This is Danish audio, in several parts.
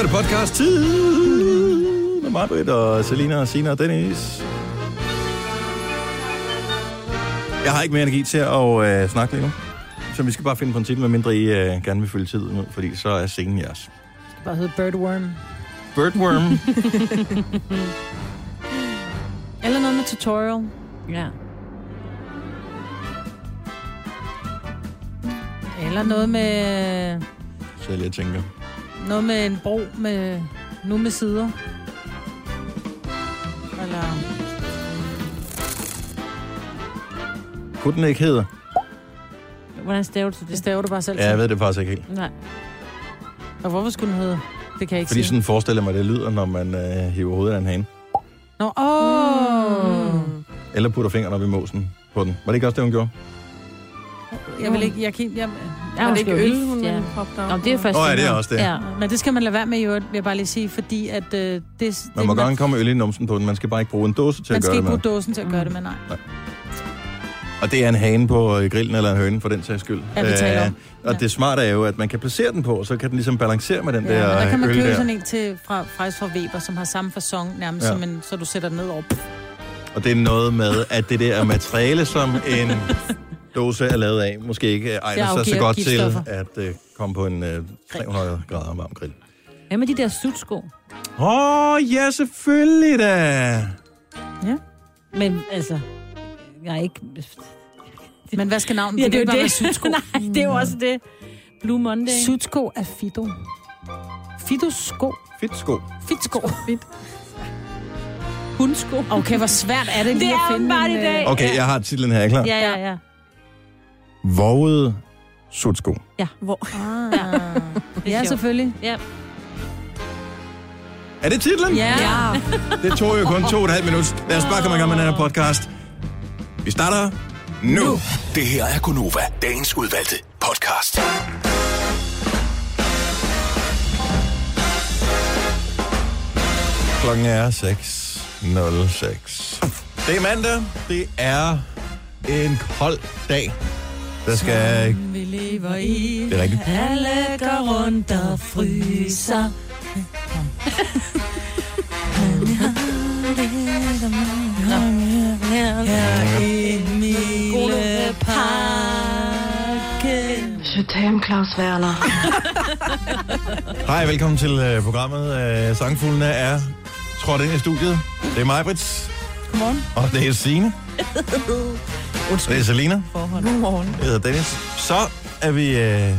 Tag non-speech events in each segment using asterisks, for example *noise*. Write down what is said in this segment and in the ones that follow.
Er det podcast tid med mig, Britt, og Selina, og Sina og Dennis. Jeg har ikke mere energi til at øh, snakke lige nu. Så vi skal bare finde på en titel, medmindre I øh, gerne vil følge tiden ud, fordi så er scenen jeres. Det bare hedder Birdworm. Birdworm. *laughs* Eller noget med tutorial. Ja. Eller noget med, så jeg lige tænker. Noget med en bro med, nu med sider. Eller, Kunne den ikke hedde? Hvordan staver du det det? staver du bare selv Ja, jeg ved det faktisk ikke helt. Nej. Og hvorfor skulle den hedde? Det kan jeg ikke Fordi sige. sådan forestiller mig, det lyder, når man øh, hiver hovedet af en hane. Nå, åh! Oh. Eller putter fingrene op i måsen på den. Var det ikke også det, hun gjorde? Jeg vil ikke, jeg kan, jeg, Ja, Var det ikke øl, hun ja. der? Nå, det er først Åh, ja, det er også det. Ja. men det skal man lade være med i øvrigt, vil jeg bare lige sige, fordi at øh, det, det Man må gerne komme øl i numsen på den. Man skal bare ikke bruge en dåse til man at skal gøre ikke det bruge med. dåsen til at gøre det med, nej. Og det er en hane på øh, grillen eller en høne, for den sags skyld. Ja, vi taler om. og Ja. det smarte er jo, at man kan placere den på, og så kan den ligesom balancere med den Ja, der, men der kan man øl købe der. sådan en til, fra, faktisk fra Weber, som har samme fasong nærmest, ja. som en, så du sætter den ned over. Og det er noget med, at det der materiale, som en *laughs* dåse er lavet af, måske ikke egner sig så godt til at øh, komme på en øh, 300 grader varm grill. Hvad med de der sutsko? Åh, oh, ja, selvfølgelig da! Ja. Men altså, jeg er ikke... Men hvad skal navnet? Ja, det er jo det. bare Sutsko. *laughs* Nej, det er jo også det. Blue Monday. Sutsko er Fido. Fidos sko. Fedt sko. Fitsko. Hundsko. Okay, hvor svært er det lige Det er at finde en, i øh, dag. Okay, jeg har titlen her, er klar? Ja, ja, ja. Vågede sutsko. Hvor? Ah. *laughs* Er Ja, selvfølgelig. Ja. Er det titlen? Ja. ja. *laughs* Det tog jo kun to og et halvt minut. Lad os bare komme i gang med den her podcast. Vi starter nu. nu. Det her er Gunova, dagens udvalgte podcast. Klokken er 6.06. Det er mandag. Det er en kold dag. Der skal... Vi lever i. Det er rigtigt. Alle går rundt og fryser. Her i Mileparken. Je t'aime, Claus Werner. Hej, velkommen til uh, programmet. Uh, Sangfuglene er trådt ind i studiet. Det er mig, Brits. Godmorgen. Og det er Signe. *laughs* Det er Selina. Godmorgen. Jeg hedder Dennis. Så er vi øh,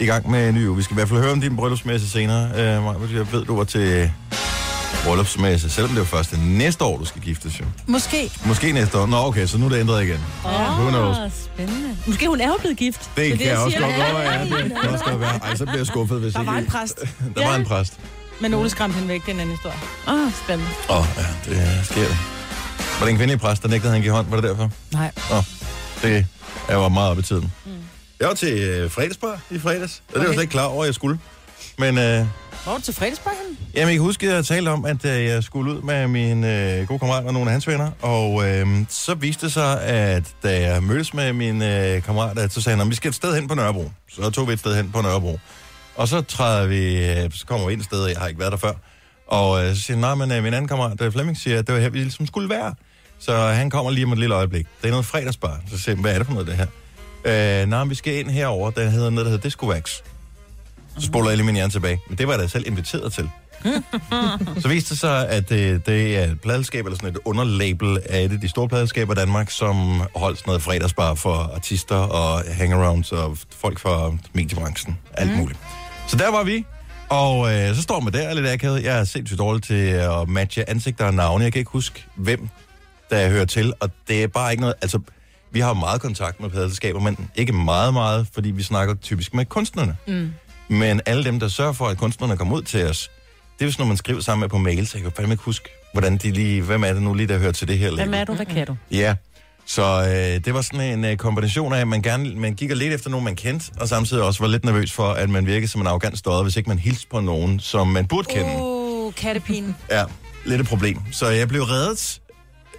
i gang med en ny uge. Vi skal i hvert fald høre om din bryllupsmesse senere. Øh, Maja, jeg ved, du var til bryllupsmesse, selvom det er først næste år, du skal giftes jo. Måske. Måske næste år. Nå, okay, så nu er det ændret igen. Who knows? Åh, spændende. Måske hun er jo blevet gift. Det, er kan jeg også godt være. Ja, det kan også godt være. Ej, så bliver jeg skuffet, hvis Der ikke... var en præst. Der var en præst. Men Ole skræmte hende væk, det er en anden historie. Åh, oh, spændende. Åh, oh, ja, det sker. Var det en kvindelig præst, der nægtede, han give hånd? Var det derfor? Nej. Det er jo meget op i tiden. Mm. Jeg var til øh, fredagsbar i fredags, og det var jeg Okay. slet ikke klar over, at jeg skulle. Men øh, Hvor er du til fredagsbakken? Jamen, jeg kan huske, at jeg talte om, at øh, jeg skulle ud med min øh, gode kammerat og nogle af hans venner. Og øh, så viste det sig, at da jeg mødtes med min øh, kammerat, at så sagde han, at vi skal et sted hen på Nørrebro. Så tog vi et sted hen på Nørrebro. Og så træder vi, øh, så kommer vi ind et sted, og jeg har ikke været der før. Og øh, så siger han, nej, men øh, min anden kammerat, øh, Flemming, siger, at det var her, vi ligesom skulle være. Så han kommer lige om et lille øjeblik. Det er noget fredagsbar. Så siger jeg, hvad er det for noget, det her? Øh, nej, vi skal ind herover. Der hedder noget, der hedder Disco Wax. Så spoler jeg lige min hjerne tilbage. Men det var jeg da selv inviteret til. *laughs* så viste det sig, at det, det er et pladselskab, eller sådan et underlabel af et af de store pladselskaber i Danmark, som holdt sådan noget fredagsbar for artister og hangarounds og folk fra mediebranchen. Alt muligt. Så der var vi, og øh, så står man der lidt akavet. Jeg er sindssygt dårlig til at matche ansigter og navne. Jeg kan ikke huske, hvem der hører til, og det er bare ikke noget... Altså, vi har meget kontakt med pladselskaber, men ikke meget, meget, fordi vi snakker typisk med kunstnerne. Mm. Men alle dem, der sørger for, at kunstnerne kommer ud til os, det er hvis, når man skriver sammen med på mail, så jeg kan fandme ikke huske, hvordan de lige... Hvem er det nu lige, der hører til det her Hvem er du? Hvad kan du? Ja, så øh, det var sådan en øh, kombination af, at man gerne man gik og lidt efter nogen, man kendte, og samtidig også var lidt nervøs for, at man virkede som en arrogant støder, hvis ikke man hilste på nogen, som man burde kende. Uh, kattepine. Ja, lidt et problem. Så jeg blev reddet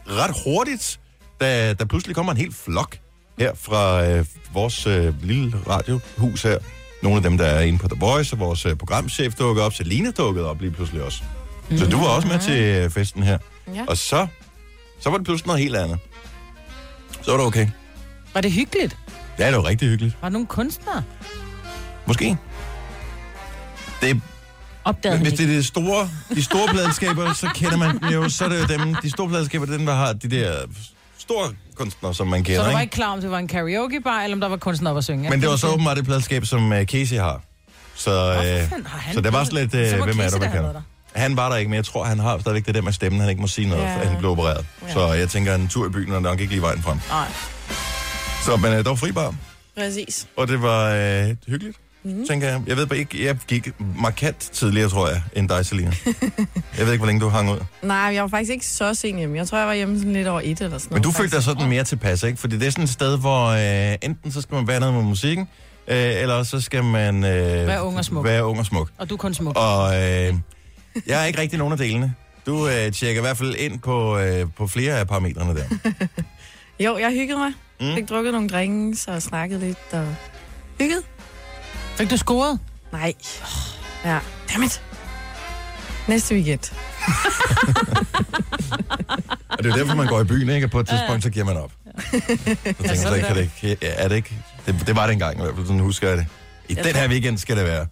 ret hurtigt, da der pludselig kommer en hel flok her fra øh, vores øh, lille radiohus her, nogle af dem, der er inde på The Voice, og vores øh, programchef dukkede op. Selina dukkede op lige pludselig også. Så du var også med til øh, festen her. Ja. Og så, så var det pludselig noget helt andet. Så var det okay. Var det hyggeligt? Ja, det var rigtig hyggeligt. Var der nogle kunstnere? Måske. Det, Opdagede men hvis det er de store, de store pladskaber, så kender man dem jo. Så er det jo dem, de store pladskaber, det er dem, der har de der store kunstnere, som man Så kender. du var ikke? klar, om det var en karaokebar, eller om der var kunstnere op at synge? Men det var så åbenbart det pladskab, som uh, Casey har. Så, han så det var Så uh, må hvem er da man kender? Han var der ikke, men jeg tror, han har stadigvæk det der med stemmen. Han ikke må sige noget, Ja. han blev opereret. Ja. Så jeg tænker, en tur i byen er nok ikke lige vejen frem. Nej. Så, men uh, der var fribar, Præcis. og det var uh, hyggeligt. Mm. tænker jeg. Jeg ved bare ikke, jeg gik markant tidligere, tror jeg, end dig, Selina. *laughs* jeg ved ikke, hvor længe du hang ud. Nej, jeg var faktisk ikke så sent hjemme. Jeg tror, jeg var hjemme sådan lidt over et eller sådan noget. Men du følte dig sådan mere tilpas, ikke? Fordi det er sådan et sted, hvor øh, enten så skal man være noget med musikken, øh, eller så skal man... Øh, Være ung og smuk. Være ung og smuk. Og du er kun smuk. Og øh, jeg er ikke rigtig nogen af delene. Du øh, tjekker i hvert fald ind på, øh, på flere af parametrene der. *laughs* Jo, jeg hyggede mig. Mm. Fik drukket nogle drinks og snakket lidt og hygget. Fik du scoret? Nej. Ja, dammit. Næste weekend. *laughs* Og det er jo derfor, man går i byen, ikke? Og på et tidspunkt, så giver man op. Så tænker man, så sådan kan det ikke... Ja, er det ikke? Det, det var det engang i hvert fald, sådan husker jeg det. I den her weekend skal det være.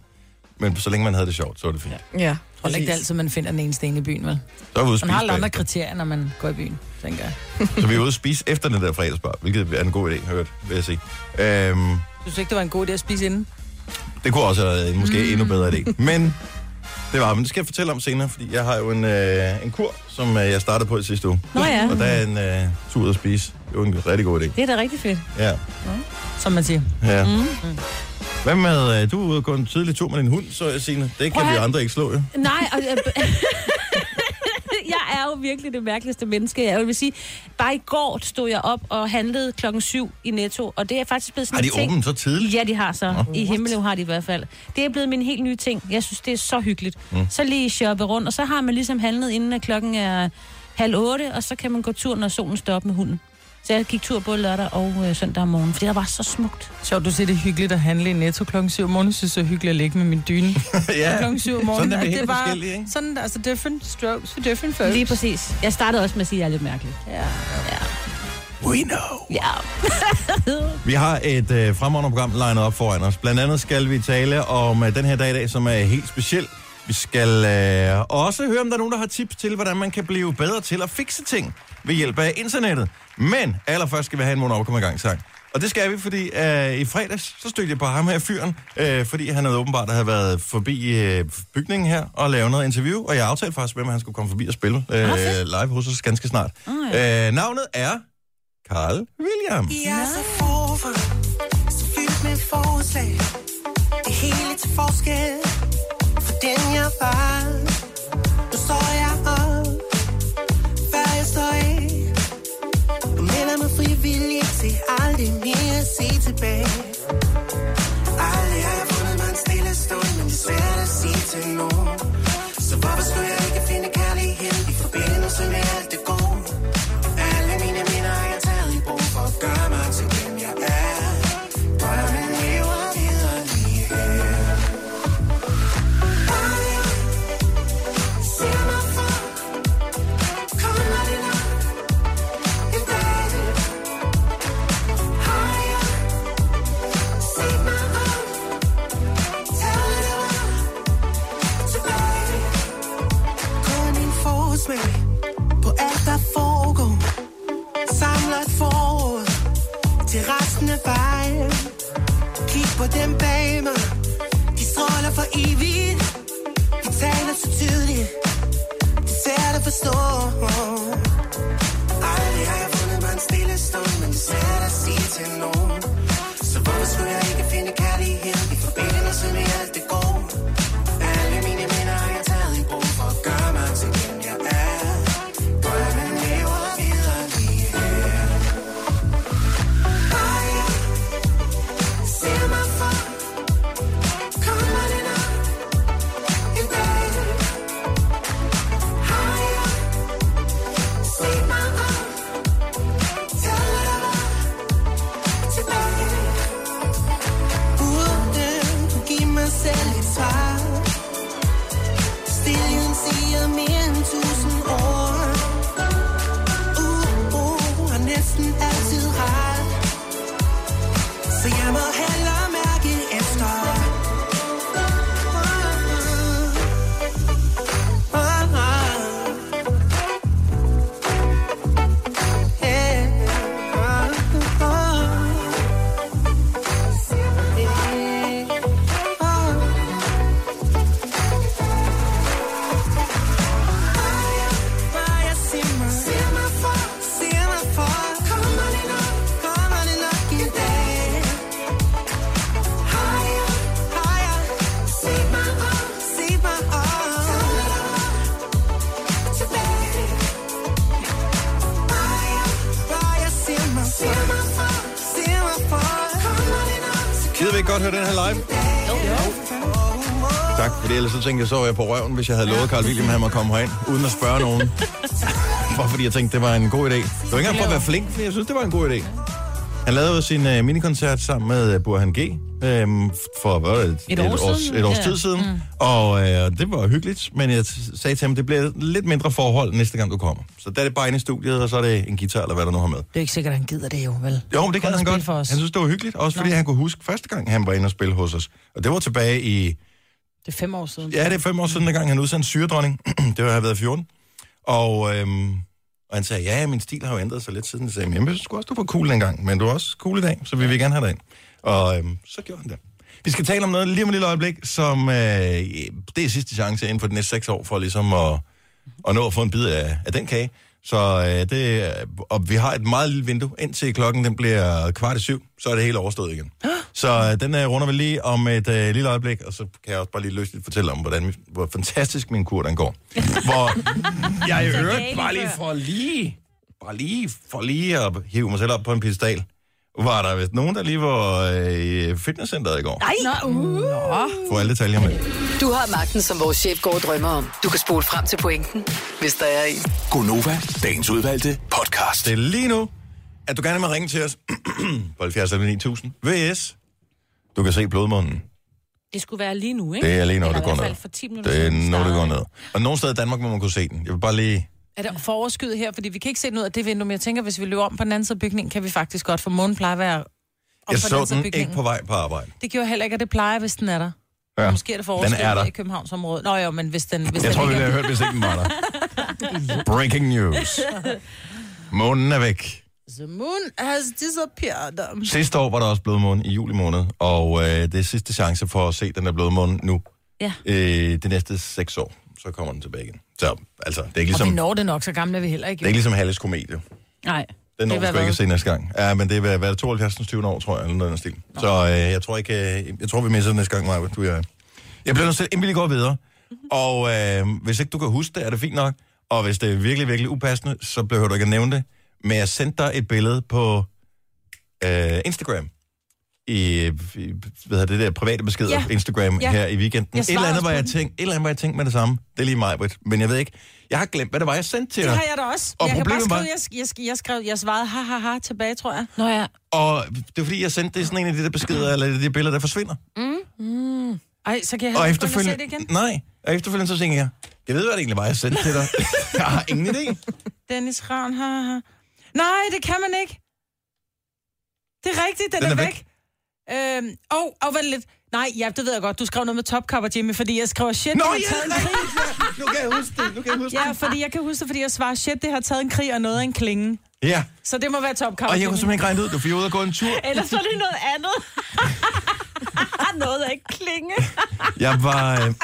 Men så længe man havde det sjovt, så var det fint. Ja, Jeg tror ikke, altid, man finder den eneste en i byen, vel? Så er vi ude at Man har alle andre kriterier, når man går i byen, tænker jeg. Så vi er ude at spise efter den der fredagsbar, hvilket er en god idé, hørt, vil jeg sige. Øhm, Du synes ikke, det var en god idé at spise inden? Det kunne også have været en måske mm. endnu bedre idé. Men det var, men det skal jeg fortælle om senere, fordi jeg har jo en, øh, en kur, som øh, jeg startede på i sidste uge. Nå ja, Og der er en øh, tur ud at spise. Det er jo en rigtig god idé. det er da rigtig fedt. Ja. Som man siger. ja. Mm. Hvad med, øh, du er ude og gå en tidlig tur med din hund, så jeg Signe. Det Prøv kan at vi andre ikke slå, jo. Nej, og, jeg *laughs* er jo virkelig det mærkeligste menneske. Jeg vil sige, bare i går stod jeg op og handlede klokken syv i Netto, og det er faktisk blevet sådan Har de ting. åbent så tidligt? Ja, de har så. I Himmeløv har de i hvert fald. Det er blevet min helt nye ting. Jeg synes, det er så hyggeligt. Mm. Så lige shoppe rundt, og så har man ligesom handlet, inden at klokken er halv otte, og så kan man gå tur, når solen står op med hunden. Så jeg gik tur både lørdag og øh, søndag om morgenen, fordi der var så smukt. Sjovt, du siger, det er hyggeligt at handle i Netto klokken 7 om morgenen. Jeg synes, det er hyggeligt at ligge med min dyne *laughs* ja. klokken 7 om morgenen. Sådan er vi helt det bare forskellige, ikke? Sådan, altså different strokes for different folks. Lige præcis. Jeg startede også med at sige, at jeg er lidt mærkelig. Ja. We know. Ja. *laughs* Vi har et øh, fremragende program legnet op foran os. Blandt andet skal vi tale om øh, den her dag i dag, som er helt speciel. Vi skal øh, også høre, om der er nogen, der har tips til, hvordan man kan blive bedre til at fikse ting ved hjælp af internettet. Men allerførst skal vi have en måned komme i gang sang. Og det skal vi, fordi øh, i fredags, så stødte jeg på ham her fyren, øh, fordi han havde åbenbart havde været forbi øh, bygningen her og lavet noget interview, og jeg aftalte faktisk med, ham, at han skulle komme forbi og spille øh, live hos os ganske snart. Oh, Øh, navnet er Carl William. Jeg er så forfra, så fyldt med forslag. Det hele til forskel for den jeg var. Nu står jeg op, før jeg står af. Og melder mig frivilligt til aldrig mere at se tilbage. Aldrig har jeg fundet mig en stille stund, men det er svært at sige til nogen. Så hvorfor skulle jeg ikke finde kærlighed i forbindelse med alt det gode? Fejl. Kig på dem bag mig. De stråler for evigt. De taler så tydeligt. Det er svært at forstå. Aldrig har jeg fundet mig en stille stund Men det er svært at sige til nogen. Så hvorfor skulle jeg ikke finde kærlighed I forbindelse med alt det så tænkte jeg, så var jeg på røven, hvis jeg havde lovet Carl William, at han måtte komme herind, uden at spørge nogen. Bare fordi jeg tænkte, det var en god idé. Det var ikke engang for at være flink, men jeg synes, det var en god idé. Han lavede jo sin uh, minikoncert sammen med uh, Burhan G. Um, for hvad, det, Et år års, siden? et års tid siden. Mm. Og uh, det var hyggeligt, men jeg sagde til ham, det bliver lidt mindre forhold næste gang, du kommer. Så der er det bare inde i studiet, og så er det en guitar, eller hvad der nu har med. Det er ikke sikkert, at han gider det jo, vel? Jo, men det kan han godt. Han synes, det var hyggeligt, også fordi han kunne huske første gang, han var inde og spille hos os. Og det var tilbage i, Det er fem år siden. ja, det er fem år siden, dengang han udsendte Syredronning. *clears throat* det var have været 14. Og, øhm, og han sagde, ja, min stil har jo ændret sig lidt siden. Jeg sagde, jamen, jeg sgu også, du var cool dengang, men du er også cool i dag, så vi vil gerne have dig ind. Og øhm, så gjorde han det. Vi skal tale om noget lige om et lille øjeblik, som øh, det er sidste chance inden for de næste seks år, for ligesom at, at nå at få en bid af, af den kage. Så øh, det, er- og vi har et meget lille vindue, indtil klokken den bliver kvart i syv, så er det hele overstået igen. Så øh, den øh, runder vi lige om et øh, lille øjeblik, og så kan jeg også bare lige løsligt fortælle om, hvordan, hvor fantastisk min kur den går. *laughs* Hvor jeg i øvrigt bare lige for lige, bare lige for lige at hive mig selv op på en pedestal, var der vist nogen, der lige var øh, i fitnesscenteret i går. Nej, Nå, uh. Få alle detaljer med. Du har magten, som vores chef går og drømmer om. Du kan spole frem til pointen, hvis der er en. Gonova, dagens udvalgte podcast. Det er lige nu, at du gerne vil ringe til os *clears throat* på 70 eller 9000 VS. Du kan se blodmunden. Det skulle være lige nu, ikke? Det er lige når det i går hvert ned. fald for 10 minutter Det er når det går ned. Og nogle steder i Danmark må man kunne se den. Jeg vil bare lige... Er det for overskyet her? Fordi vi kan ikke se noget af det vindue, men jeg tænker, hvis vi løber om på den anden side af bygningen, kan vi faktisk godt, for månen plejer at være om Jeg på så anden side af den bygningen. ikke på vej på arbejde. Det gjorde heller ikke, at det plejer, hvis den er der. Ja. Måske er det Den er der. i Københavnsområdet. Nå jo, men hvis den, hvis Jeg den tror, vi ikke ville er... have hørt, hvis ikke den var der. *laughs* Breaking news. Månen er væk. The moon has disappeared. Sidste år var der også blodmåne i juli måned, og øh, det er sidste chance for at se den der blodmåne nu. Ja. Øh, de næste seks år, så kommer den tilbage igen. Så altså, det er ikke Og ligesom, vi når det nok, så gamle er vi heller ikke. det er ikke ligesom Halles komedie. Nej. Den når vi sgu ikke at se næste gang. Ja, men det er hvad, 72. 20 år, tror jeg, eller noget stil. Så øh, jeg tror ikke, øh, jeg tror, vi misser den næste gang, Maja. Du, er... Jeg bliver nødt til, inden vi går videre. Og øh, hvis ikke du kan huske det, er det fint nok. Og hvis det er virkelig, virkelig upassende, så behøver du ikke at nævne det. Men jeg sendte dig et billede på øh, Instagram. I, i hvad hedder det der private beskeder Ja. på Instagram Ja. her i weekenden. Jeg Et eller, andet, var jeg tænkt, et eller andet, var jeg tænkt med det samme. Det er lige mig, Britt. Men jeg ved ikke. Jeg har glemt, hvad det var, jeg sendte til Det dig. har jeg da også. Og jeg kan bare problemet var- skrive, jeg, jeg, jeg, skrev, jeg svarede ha, ha, ha tilbage, tror jeg. Nå ja. Og det er fordi, jeg sendte det i sådan en af de der beskeder, eller de der billeder, der forsvinder. Ej, så kan jeg Og se efterfølgende, det igen. nej, og efterfølgende så tænker jeg, jeg ved, hvad det egentlig var, jeg sendte til dig. *laughs* jeg har ingen idé. Dennis Ravn, ha, ha. Nej, det kan man ikke. Det er rigtigt, den, Den er, er væk. Øhm, og, og vent lidt. Nej, ja, det ved jeg godt. Du skrev noget med topcover, Jimmy, fordi jeg skrev, shit, Nå, det har ja, taget en nej. krig. Nu kan jeg huske det, nu kan jeg huske Ja, det. fordi jeg kan huske det, fordi jeg svarer, shit, det har taget en krig og noget af en klinge. Ja, Så det må være topcover, og jeg Jimmy. kunne simpelthen ikke regne ud, du fik ud og gå en tur. Ellers så er det noget andet. *laughs* *laughs* noget af ikke klinge. Jeg var øh,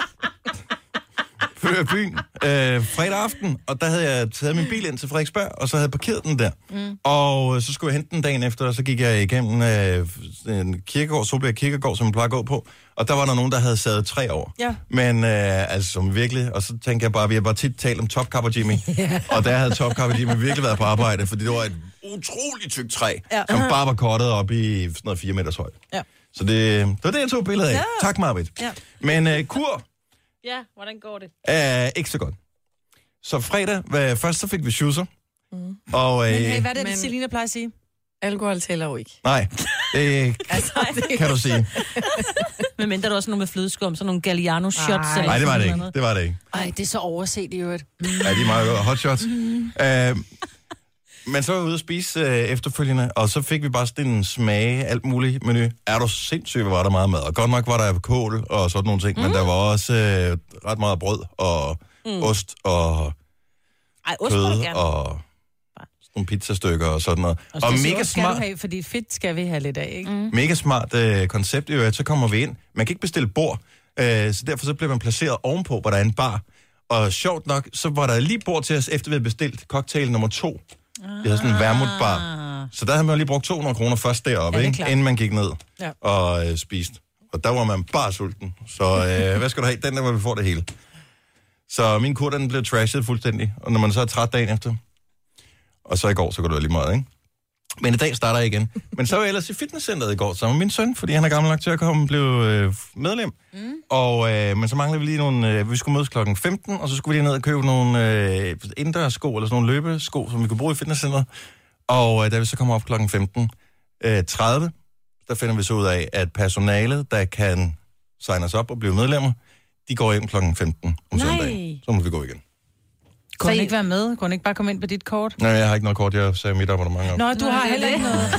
før i byen øh, fredag aften, og der havde jeg taget min bil ind til Frederiksberg, og så havde jeg parkeret den der. Mm. Og øh, så skulle jeg hente den dagen efter, og så gik jeg igennem øh, en kirkegård, Solbjerg Kirkegård, som jeg plejer at gå på, og der var der nogen, der havde sadet tre år. Ja. Men øh, altså som virkelig, og så tænkte jeg bare, vi har bare tit talt om topkapper Jimmy, *laughs* og der havde topkapper Jimmy virkelig været på arbejde, fordi det var et utroligt tykt træ, Ja. som bare var kortet op i sådan noget 4 meters højt. Ja. Så det, det var det, jeg tog billedet af. Ja. Tak, Marvitt. Ja. Men øh, kur Ja, hvordan går det? er ikke så godt. Så fredag, hvad, først så fik vi schusser. Mm. Og, øh, Men hey, hvad er det, Men-. Selina plejer at sige? Alkohol tæller jo ikke. nej, det *laughs* Altså, det, kan du sige. *laughs* Men mindre der også noget med flødeskum, sådan nogle Galliano shots. Nej. eller Nej, det var sådan det ikke. Det var det ikke. Ej, det er så overset i øvrigt. Mm. Ja, de er meget gode. Hot shots. Øh, men så var vi ude at spise øh, efterfølgende, og så fik vi bare sådan en smage, alt muligt menu. Er du sindssyg, hvor var der meget mad. Og godt nok var der kål og sådan nogle ting, mm. men der var også øh, ret meget brød og mm. ost og Ej, ost kød og sådan nogle pizzastykker og sådan noget. Og, det mega skal smart. du have, fordi fedt skal vi have lidt af, ikke? Mm. Mega smart øh, koncept, jo, at så kommer vi ind. Man kan ikke bestille bord, øh, så derfor så bliver man placeret ovenpå, hvor der er en bar. Og sjovt nok, så var der lige bord til os, efter vi havde bestilt cocktail nummer to. Vi havde sådan en vermutbar. Så der havde man lige brugt 200 kroner først deroppe, Ja, det ikke? inden man gik ned Ja. og øh, spiste. Og der var man bare sulten. Så øh, hvad skal du have? Den der, hvor vi får det hele. Så min kur, den blev trashet fuldstændig. Og når man så er træt dagen efter, og så i går, så går det lige meget, ikke? Men i dag starter jeg igen. Men så var jeg ellers i fitnesscenteret i går sammen med min søn, fordi han er gammel nok til at komme blev øh, medlem. Mm. Og, øh, men så manglede vi lige nogle... Øh, vi skulle mødes klokken 15, og så skulle vi lige ned og købe nogle øh, indendørssko, eller sådan nogle løbesko, som vi kunne bruge i fitnesscenteret. Og øh, da vi så kommer op klokken 15, øh, 30, der finder vi så ud af, at personalet, der kan signe os op og blive medlemmer, de går hjem klokken 15 om Nej. søndagen. Så må vi gå igen. Kunne han ikke være med? Kunne han ikke bare komme ind på dit kort? Nej, jeg har ikke noget kort. Jeg sagde mit abonnement op. Nå, du Nå, har det er heller ikke noget.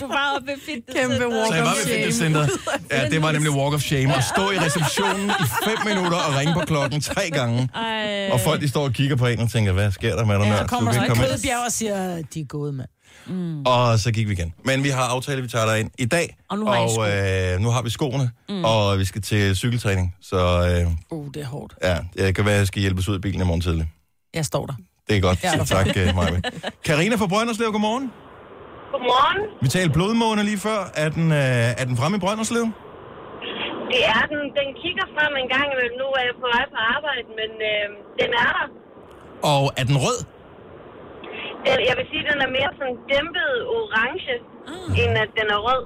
Du var oppe ved fitness. Kæmpe walk Så jeg var of ved shame. fitnesscenteret. Ja, det var nemlig walk of shame. At stå i receptionen i fem minutter og ringe på klokken tre gange. Ej. Og folk de står og kigger på en og tænker, hvad sker der med dig? Ja, så kommer der ikke en kødbjerg og siger, de er gode, mand. Og så gik vi igen. Men vi har aftalt, at vi tager dig ind i dag. Og nu har I sko. og øh, nu har vi skoene, mm. og vi skal til cykeltræning. Så øh, Uh, det er hårdt. ja, det kan være, at jeg skal hjælpes ud af bilen i morgen tidlig. Jeg står der. Det er godt. Ja, tak, uh, Maja. *laughs* Karina fra Brønderslev, godmorgen. Godmorgen. Vi talte blodmåne lige før. Er den, øh, er den fremme i Brønderslev? Det er den. Den kigger frem en gang imellem. Nu er jeg på vej på arbejde, men øh, den er der. Og er den rød? Den, jeg vil sige, den er mere sådan dæmpet orange, ah. end at den er rød.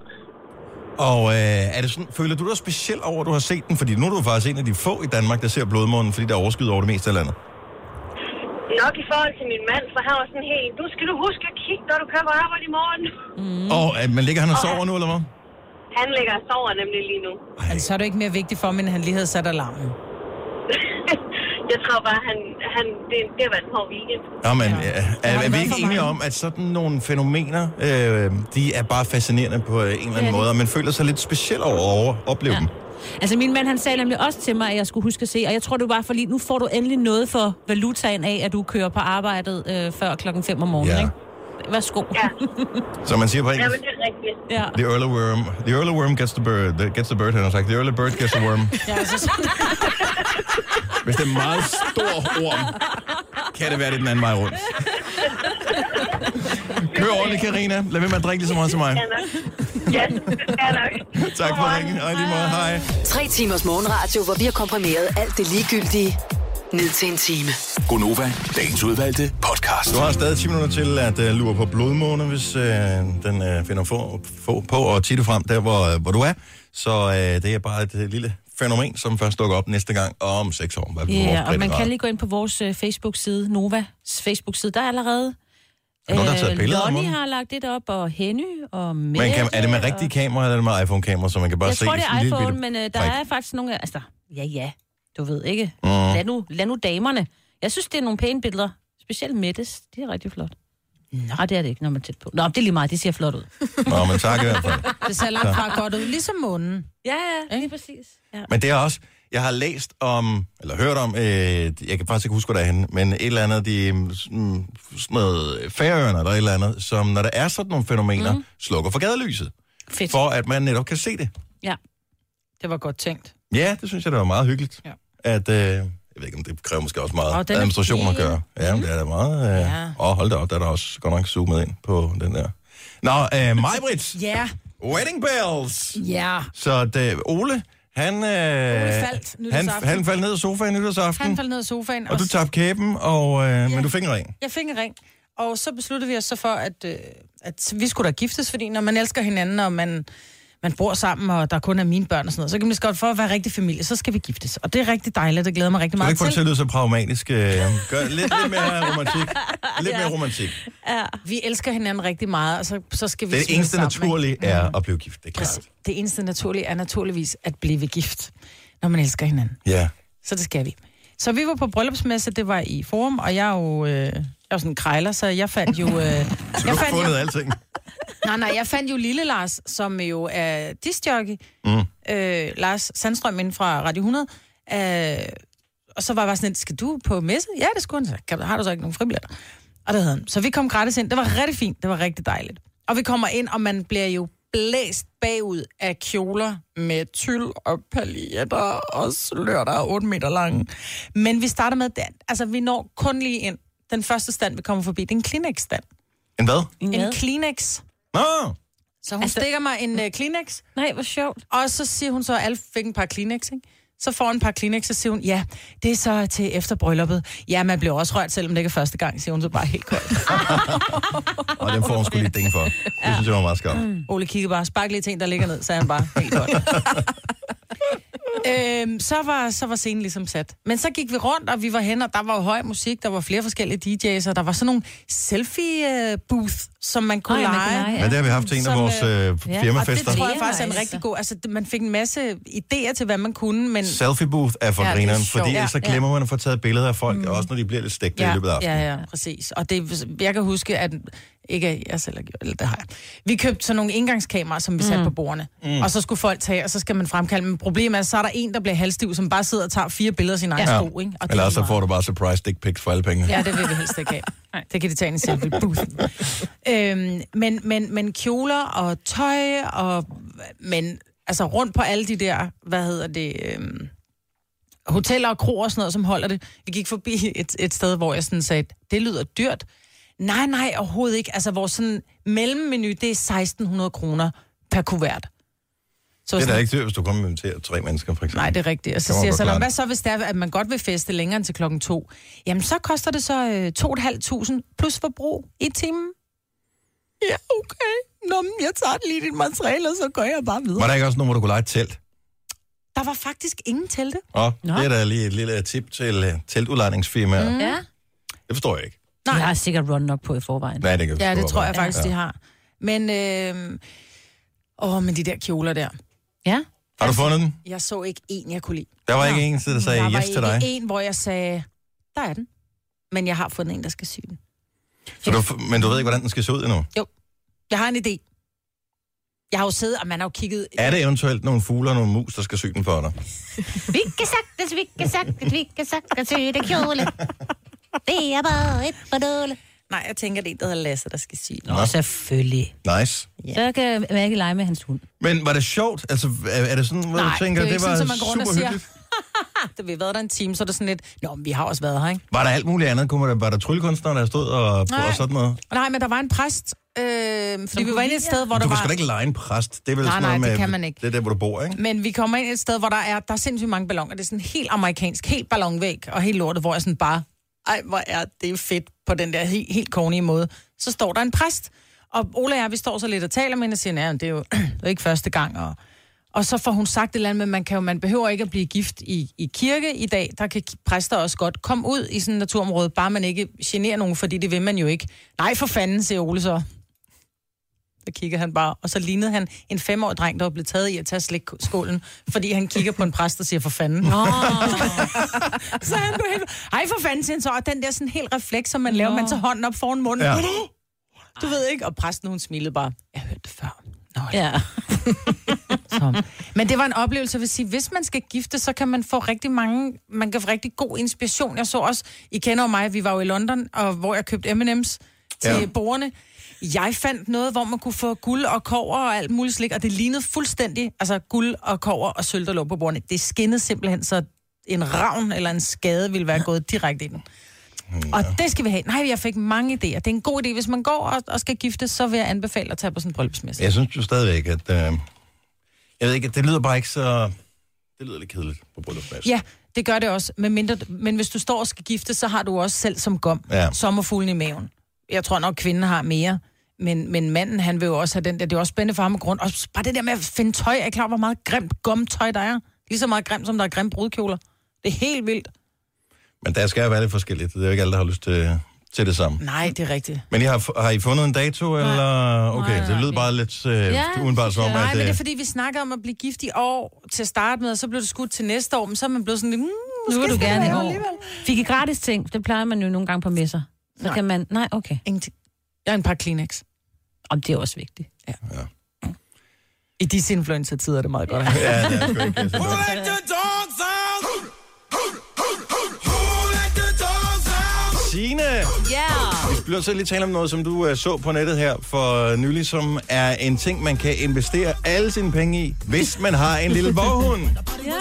Og øh, er det sådan, føler du dig specielt over, at du har set den? Fordi nu er du faktisk en af de få i Danmark, der ser blodmånen, fordi der er overskyet over det meste af landet. Nok i forhold til min mand, for han var sådan helt, nu skal du huske at kigge, når du kører på arbejde i morgen. Mm. Og øh, men ligger han og sover nu, eller hvad? Han ligger og sover nemlig lige nu. Altså, så er det ikke mere vigtigt for ham, end han lige havde sat alarmen. *laughs* jeg tror bare, han, han, det, det været en hård weekend. Ja, men Ja. ja. er, er, er vi ikke for enige om, at sådan nogle fænomener, øh, de er bare fascinerende på øh, en eller anden måde, og man føler sig lidt speciel over at opleve ja. dem. Altså, min mand, han sagde nemlig også til mig, at jeg skulle huske at se, og jeg tror, det var bare fordi, nu får du endelig noget for valutaen af, at du kører på arbejdet øh, før klokken 5 om morgenen, Ja. ikke? Værsgo. Ja, *laughs* Som man siger på ja engelsk. men det er rigtigt. ja. The early worm, the early worm gets the bird, the, gets the bird, han har sagt. The early bird gets the worm. Ja, altså, Hvis det er en meget stor orm, kan det være, det er den anden vej rundt. Kør ordentligt, Karina. Lad være med at drikke lige så meget som mig. Ja. Tak for ringen. I lige måde, hej. Tre timers morgenradio, hvor vi har komprimeret alt det ligegyldige ned til en time. Gonova, dagens udvalgte podcast. Du har stadig 10 minutter til at uh, lure på blodmåne, hvis uh, den uh, finder få, få på og titte frem der, hvor, hvor du er. Så uh, det er bare et uh, lille fænomen, som først dukker op næste gang om 6 år. Hvad Ja, og man kan lige gå ind på vores øh, Facebook-side, Novas Facebook-side, der er allerede... Er nogen, der har taget billeder Lonnie har lagt det op, og Henny, og Mette, Men kan, er det med og- rigtige kamera, eller er det med iPhone-kamera, så man kan bare Jeg se tror, det er lille iPhone, bitte men øh, der prik? er faktisk nogle... Altså, ja, ja, du ved ikke. Mm. Lad, nu, lad nu damerne. Jeg synes, det er nogle pæne billeder. Specielt Mettes. Det er rigtig flot. Nej, det er det ikke, når man er tæt på. Nå, det er lige meget. Det ser flot ud. Nå, men tak i hvert fald. *laughs* det ser langt fra godt ud, ligesom munden. Ja, ja, lige præcis. Ja. Men det er også, jeg har læst om, eller hørt om, øh, jeg kan faktisk ikke huske, hvor det er henne, men et eller andet, de, mm, sådan noget færøerne eller et eller andet, som når der er sådan nogle fænomener, mm. slukker for gadelyset, Fedt. for at man netop kan se det. Ja. Det var godt tænkt. Ja, det synes jeg, det var meget hyggeligt. Ja. At, øh, ved ikke, om det kræver måske også meget er administration at gøre. Ja, men det er da meget. Øh, Ja. Og hold da op, der er der også godt nok zoomet ind på den der. Nå, øh, Majbrit, Ja, Wedding Bells. ja. Så det, Ole, han, øh, Ole faldt han, han faldt ned af sofaen nytårsaften. Han faldt ned af sofaen. Og du tabte kæben, og, øh, men du fik en ring. Jeg fik en ring. Og så besluttede vi os så for, at, øh, at vi skulle da giftes, fordi når man elsker hinanden, og man, man bor sammen, og der kun er mine børn og sådan noget, så kan man lige godt for at være rigtig familie, så skal vi giftes. Og det er rigtig dejligt, det glæder mig rigtig Du kan meget ikke få det til. til at lyde så pragmatisk. Øh, gør lidt, lidt mere romantik. *laughs* Lidt mere romantik. Vi elsker hinanden rigtig meget, og så, så skal vi Det smide eneste sammen, naturlige ikke? er at blive gift, det er klart. Det eneste naturlige er naturligvis at blive gift, når man elsker hinanden. Ja. Så det skal vi. Så vi var på bryllupsmesse, det var i Forum, og jeg er jo, øh, jeg er jo sådan en krejler, så jeg fandt jo... Øh, *laughs* Så du jeg har fandt fundet jo, alting. *laughs* nej, nej, jeg fandt jo Lille Lars, som jo er discjockey. Mm. Øh, Lars Sandstrøm inden fra Radio 100. Øh, og så var jeg bare sådan, lidt, skal du på messe? Ja, det skulle han. Så har du så ikke nogen fribilletter? Og det havde han. Så vi kom gratis ind. Det var rigtig fint. Det var rigtig dejligt. Og vi kommer ind, og man bliver jo blæst bagud af kjoler med tyld og paljetter og slør, der er 8 meter lange. Men vi starter med, den. altså vi når kun lige ind. Den første stand, vi kommer forbi, det er en Kleenex-stand. En hvad? En Kleenex. Nå, Så hun Altså- altså, stikker mig en uh, Kleenex, Nej, hvor sjovt. og så siger hun så, at alle fik en par Kleenex, ikke? Så får et par Kleenex, så siger hun, ja, det er så til efter brylluppet. Ja, man bliver også rørt, selvom det ikke er første gang, siger hun så bare helt koldt. Og den får hun sgu lige ding for. Det synes jeg var meget skam. Mm. Ole kigger bare, spark lige ting, der ligger ned, sagde han bare helt koldt. *laughs* øhm, så, var, så var scenen ligesom sat. Men så gik vi rundt, og vi var hen, og der var jo høj musik, der var flere forskellige DJ's, og der var sådan nogle selfie-booth, som man kunne Ej, man lege. kan lege, Men det har vi haft en af vores øh, øh, ja. Og det firmafester. tror jeg Det er faktisk er en rigtig god... Altså, man fik en masse idéer til, hvad man kunne, men... Selfie booth er for Ja, ja, det er grineren, fordi ellers så Ja, glemmer man at få taget billeder af folk, mm. også når de bliver lidt stegte i løbet af aftenen. Ja, ja, præcis. Og det, jeg kan huske, at ikke at jeg selv har gjort, eller det har jeg. Vi købte sådan nogle indgangskameraer, som vi satte Mm. på bordene. Mm. Og så skulle folk tage, og så skal man fremkalde. Men problemet er, så er der en, der bliver halvstiv, som bare sidder og tager fire billeder af sin egen Ja. sko. Ikke? Og Eller er så får du bare surprise dick pics for alle pengene. Ja, det vil vi helst ikke have. *laughs* Det kan de tage ind i selfie booth. øhm, men, men, men kjoler og tøj, og, men altså rundt på alle de der, hvad hedder det, øhm, hoteller og kroer og sådan noget, som holder det. Vi gik forbi et, et sted, hvor jeg sådan sagde, det lyder dyrt. Nej, nej, overhovedet ikke. Altså, vores sådan mellemmenu, det er 1600 kroner per kuvert. Så Det er da ikke dyrt, hvis du kommer til tre mennesker, for eksempel. Nej, det er rigtigt. Og så siger jeg så, "Nå, klare hvad så, hvis det er, at man godt vil feste længere end til klokken to? Jamen, så koster det så øh, 2.500 plus forbrug i timen. Ja, okay. Nå, men jeg tager lige dit materiale, og så går jeg bare videre. Var der ikke også nogen, hvor du kunne lege et telt? Der var faktisk ingen telte. Nå. det er da lige et lille tip til uh, teltudlejningsfirmaer. Mm. Ja. Det forstår jeg ikke. De har sikkert run nok på i forvejen. Nej, det kan Ja, det tror jeg faktisk, de har. Men, øh, åh, men de der kjoler der. Ja. Har du fundet den? Jeg så ikke en, jeg kunne lide. Der var ikke en, der sagde der var yes til dig. ikke en, hvor jeg sagde, der er den. Men jeg har fundet en, der skal sy den. Så du, men du ved ikke, hvordan den skal se ud endnu. Jeg har en idé. Jeg har jo siddet, og man har jo kigget... Er det eventuelt nogle fugle og nogle mus, der skal sy den for dig? Vi kan sagtens, vi kan sagtens, vi kan sagtens sy det kjole. Det er bare et badole. Nej, jeg tænker, det er en, der hedder Lasse, der skal den. Nå, selvfølgelig. Nice. Så kan man ikke lege med hans hund. Men var det sjovt? Altså, er, er det sådan, Nej, du tænker, det er det, var sådan, så man går rundt og super siger- hyggeligt? *laughs* Da vi har været der en time, så er det sådan lidt... Nå, men vi har også været her, ikke? Var der alt muligt andet? Kunne der, var der tryllekunstnere, der stod og, Nej. og sådan noget? Nej, men der var en præst, øh, fordi vi var inde et sted, hvor Du der kan sgu var... da ikke lege en præst. Det er vel Nej, sådan nej, noget med, det kan man ikke. Det er der, hvor du bor, ikke? Men vi kommer ind et sted, hvor der er, der er sindssygt mange balloner. Det er sådan helt amerikansk, helt ballonvæg og helt lortet, hvor jeg sådan bare... Ej, hvor er det fedt på den der helt, helt kornige måde. Så står der en præst, og Ola og jeg, vi står så lidt og taler med hende og siger, nej, det er jo, *clears throat* det er ikke første gang, og og så får hun sagt et eller andet, men man, kan jo, man behøver ikke at blive gift i, i kirke i dag. Der kan præster også godt komme ud i sådan et naturområde, bare man ikke generer nogen, fordi det vil man jo ikke. Nej, for fanden, siger Ole så. Så kigger han bare, og så lignede han en femårig dreng, der var blevet taget i at tage slikskålen, fordi han kigger på en præst og siger, for fanden. Nå, *laughs* så han blev helt... Ej, for fanden, siger han så. Og den der sådan helt refleks, som man laver, man tager hånden op foran munden. Ja. *laughs* Du ved ikke, og præsten, hun smilede bare. Jeg hørte det før. Nå, ja. *laughs* Så. Men det var en oplevelse, jeg vil sige, hvis man skal gifte, så kan man få rigtig mange, man kan få rigtig god inspiration. Jeg så også, I kender jo mig, vi var jo i London, og hvor jeg købte M&M's til Ja. ja. Jeg fandt noget, hvor man kunne få guld og kover og alt muligt slik, og det lignede fuldstændig, altså guld og kover og sølv, der lå på bordene. Det skinnede simpelthen, så en ravn eller en skade ville være gået direkte i den. Og det skal vi have. Nej, jeg fik mange idéer. Det er en god idé. Hvis man går og, og skal gifte, så vil jeg anbefale at tage på sådan en bryllupsmesse. Jeg synes jo stadigvæk, at... Øh, jeg ved ikke, det lyder bare ikke så... Det lyder lidt kedeligt på bryllupsmæssigt. Ja, det gør det også. Men, mindre, men hvis du står og skal gifte, så har du også selv som gom Ja. ja. sommerfuglen i maven. Jeg tror nok, kvinden har mere. Men, men manden, han vil jo også have den der. Det er også spændende for ham med grund. Og bare det der med at finde tøj. Er klar, hvor meget grimt gumtøj der er? Lige så meget grimt, som der er grimt brudkjoler. Det er helt vildt. Men der skal jo være lidt forskelligt. Det er jo ikke alle, der har lyst til, til det samme. Nej, det er rigtigt. Men I har, har I fundet en dato, eller... Okay, Nej, det lyder nej. bare lidt øh, Ja, udenbart som om, Nej, at... men det er Øh, fordi, vi snakker om at blive gift i år til at starte med, og så blev det skudt til næste år, men så er man blevet sådan lidt... Mm, Nu vil du gerne i år. alligevel. Fik I gratis ting? Det plejer man jo nogle gange på messer. Så Nej. kan man... Nej, okay. Ingenting. Jeg har en par Kleenex. Om det er også vigtigt. I disse influencer-tider er det meget godt at have. ja, det er ikke... Signe, Ja! vi bliver så lige tale om noget, som du uh, så på nettet her for nylig, som er en ting, man kan investere alle sine penge i, hvis man har en lille våghund. Ja!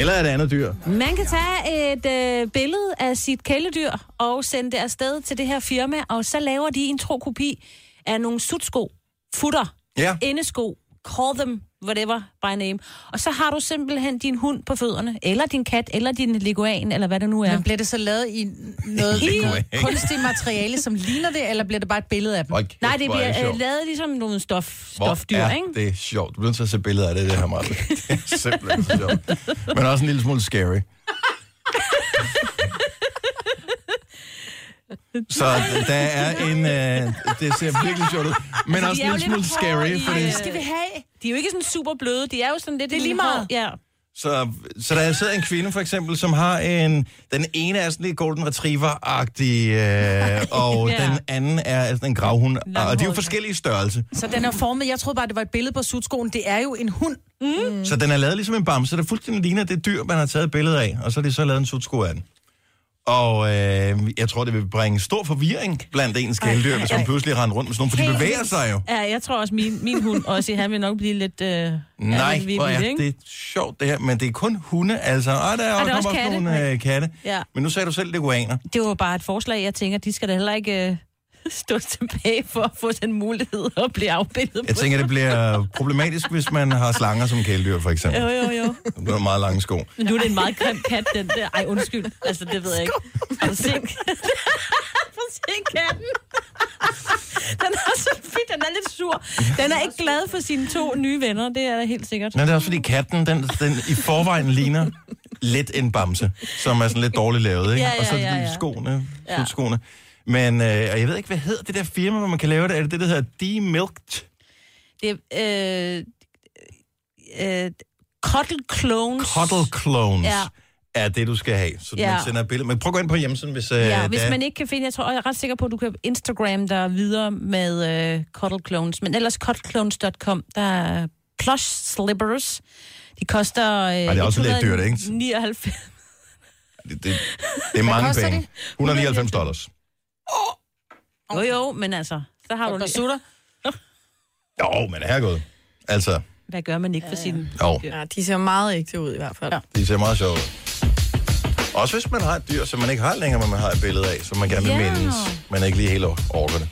Eller et andet dyr. Man kan tage et øh, billede af sit kæledyr og sende det afsted til det her firma, og så laver de en tro kopi af nogle sutsko, futter, Ja. indesko, call them whatever by name. Og så har du simpelthen din hund på fødderne, eller din kat, eller din leguan, eller hvad det nu er. Men bliver det så lavet i noget, *laughs* kunstigt materiale, som ligner det, eller bliver det bare et billede af dem? Kæft, Nej, det hvor er bliver sjovt. øh, lavet ligesom nogle stof, Hvor stofdyr, er ikke? det er sjovt. Du bliver nødt til at se billeder af det, det her, Martin. *laughs* Det er simpelthen så sjovt. Men også en lille smule scary. Så der er *laughs* en... Øh, det ser virkelig sjovt ud. Men også de en er smule lidt scary, hårde i, fordi... øh, Skal vi have? De er jo ikke sådan super bløde, de er jo sådan lidt... Det er lige meget. Ja. Så, så der sidder en kvinde, for eksempel, som har en... Den ene er sådan lidt golden retriever-agtig, øh, *laughs* og Ja. den anden er sådan en gravhund. Og de er jo forskellige størrelse. Så den er formet, jeg troede bare, det var et billede på sutskoen. Det er jo en hund. Mm. Så den er lavet ligesom en bamse, der fuldstændig ligner det dyr, man har taget et billede af, og så har de så lavet en sutsko af den. Og øh, jeg tror, det vil bringe stor forvirring blandt ens kæledyr, hvis man pludselig render rundt med sådan nogle, for de bevæger sig jo. ja, jeg tror også, min, min hund også, han vil nok blive lidt... Øh, Nej, hvor er det sjovt det her, men det er kun hunde, altså. Ah, der er, der er også også katte? nogle øh, katte. Ja. Men nu sagde du selv leguaner. Det var bare et forslag, jeg tænker, de skal da heller ikke øh, *laughs* stå tilbage for at få den mulighed at blive afbildet Jeg på. tænker, det bliver problematisk, hvis man har slanger som kæledyr, for eksempel. Jo, jo, jo. Det bliver mange lange sko. Men nu er det en meget grim kat, den der. Ej, undskyld. Altså, det ved jeg ikke. Har du set? *laughs* Set katten? Den er så fint, den er lidt sur. Den er ikke glad for sine to nye venner, det er da helt sikkert. Nej, det er også fordi katten, den, den i forvejen ligner lidt en bamse, som er sådan lidt dårligt lavet, ikke? Ja, ja, og så ja, ja. skoene, Ja. skoene. Men øh, og jeg ved ikke, hvad hedder det der firma, hvor man kan lave det? Er det det, der hedder Demilked? Det er... Øh, øh, Cuddle Clones. Cuddle Clones. Ja. er det, du skal have. Så ja. Man sender et billede. Men prøv at gå ind på hjemmesiden, hvis, øh, Ja, der hvis er- man ikke kan finde, jeg tror, jeg er ret sikker på, at du kan Instagram der videre med uh, Cuddle Clones, men ellers cuddleclones.com, der er plush slippers. De koster uh, det er også lidt dyrt, ikke? 99. Det, det, det er mange penge. de? 199 dollars. Jo, jo, men altså, så har du Der lige... sutter. *laughs* Jo, men herregud. Altså, Hvad gør man ikke for sin... jo, Ja, de ser meget ægte ud i hvert fald. Ja. de ser meget sjove ud. Også hvis man har et dyr, som man ikke har længere, men man har et billede af, som man gerne vil Ja. mindes, men ikke lige helt orker det.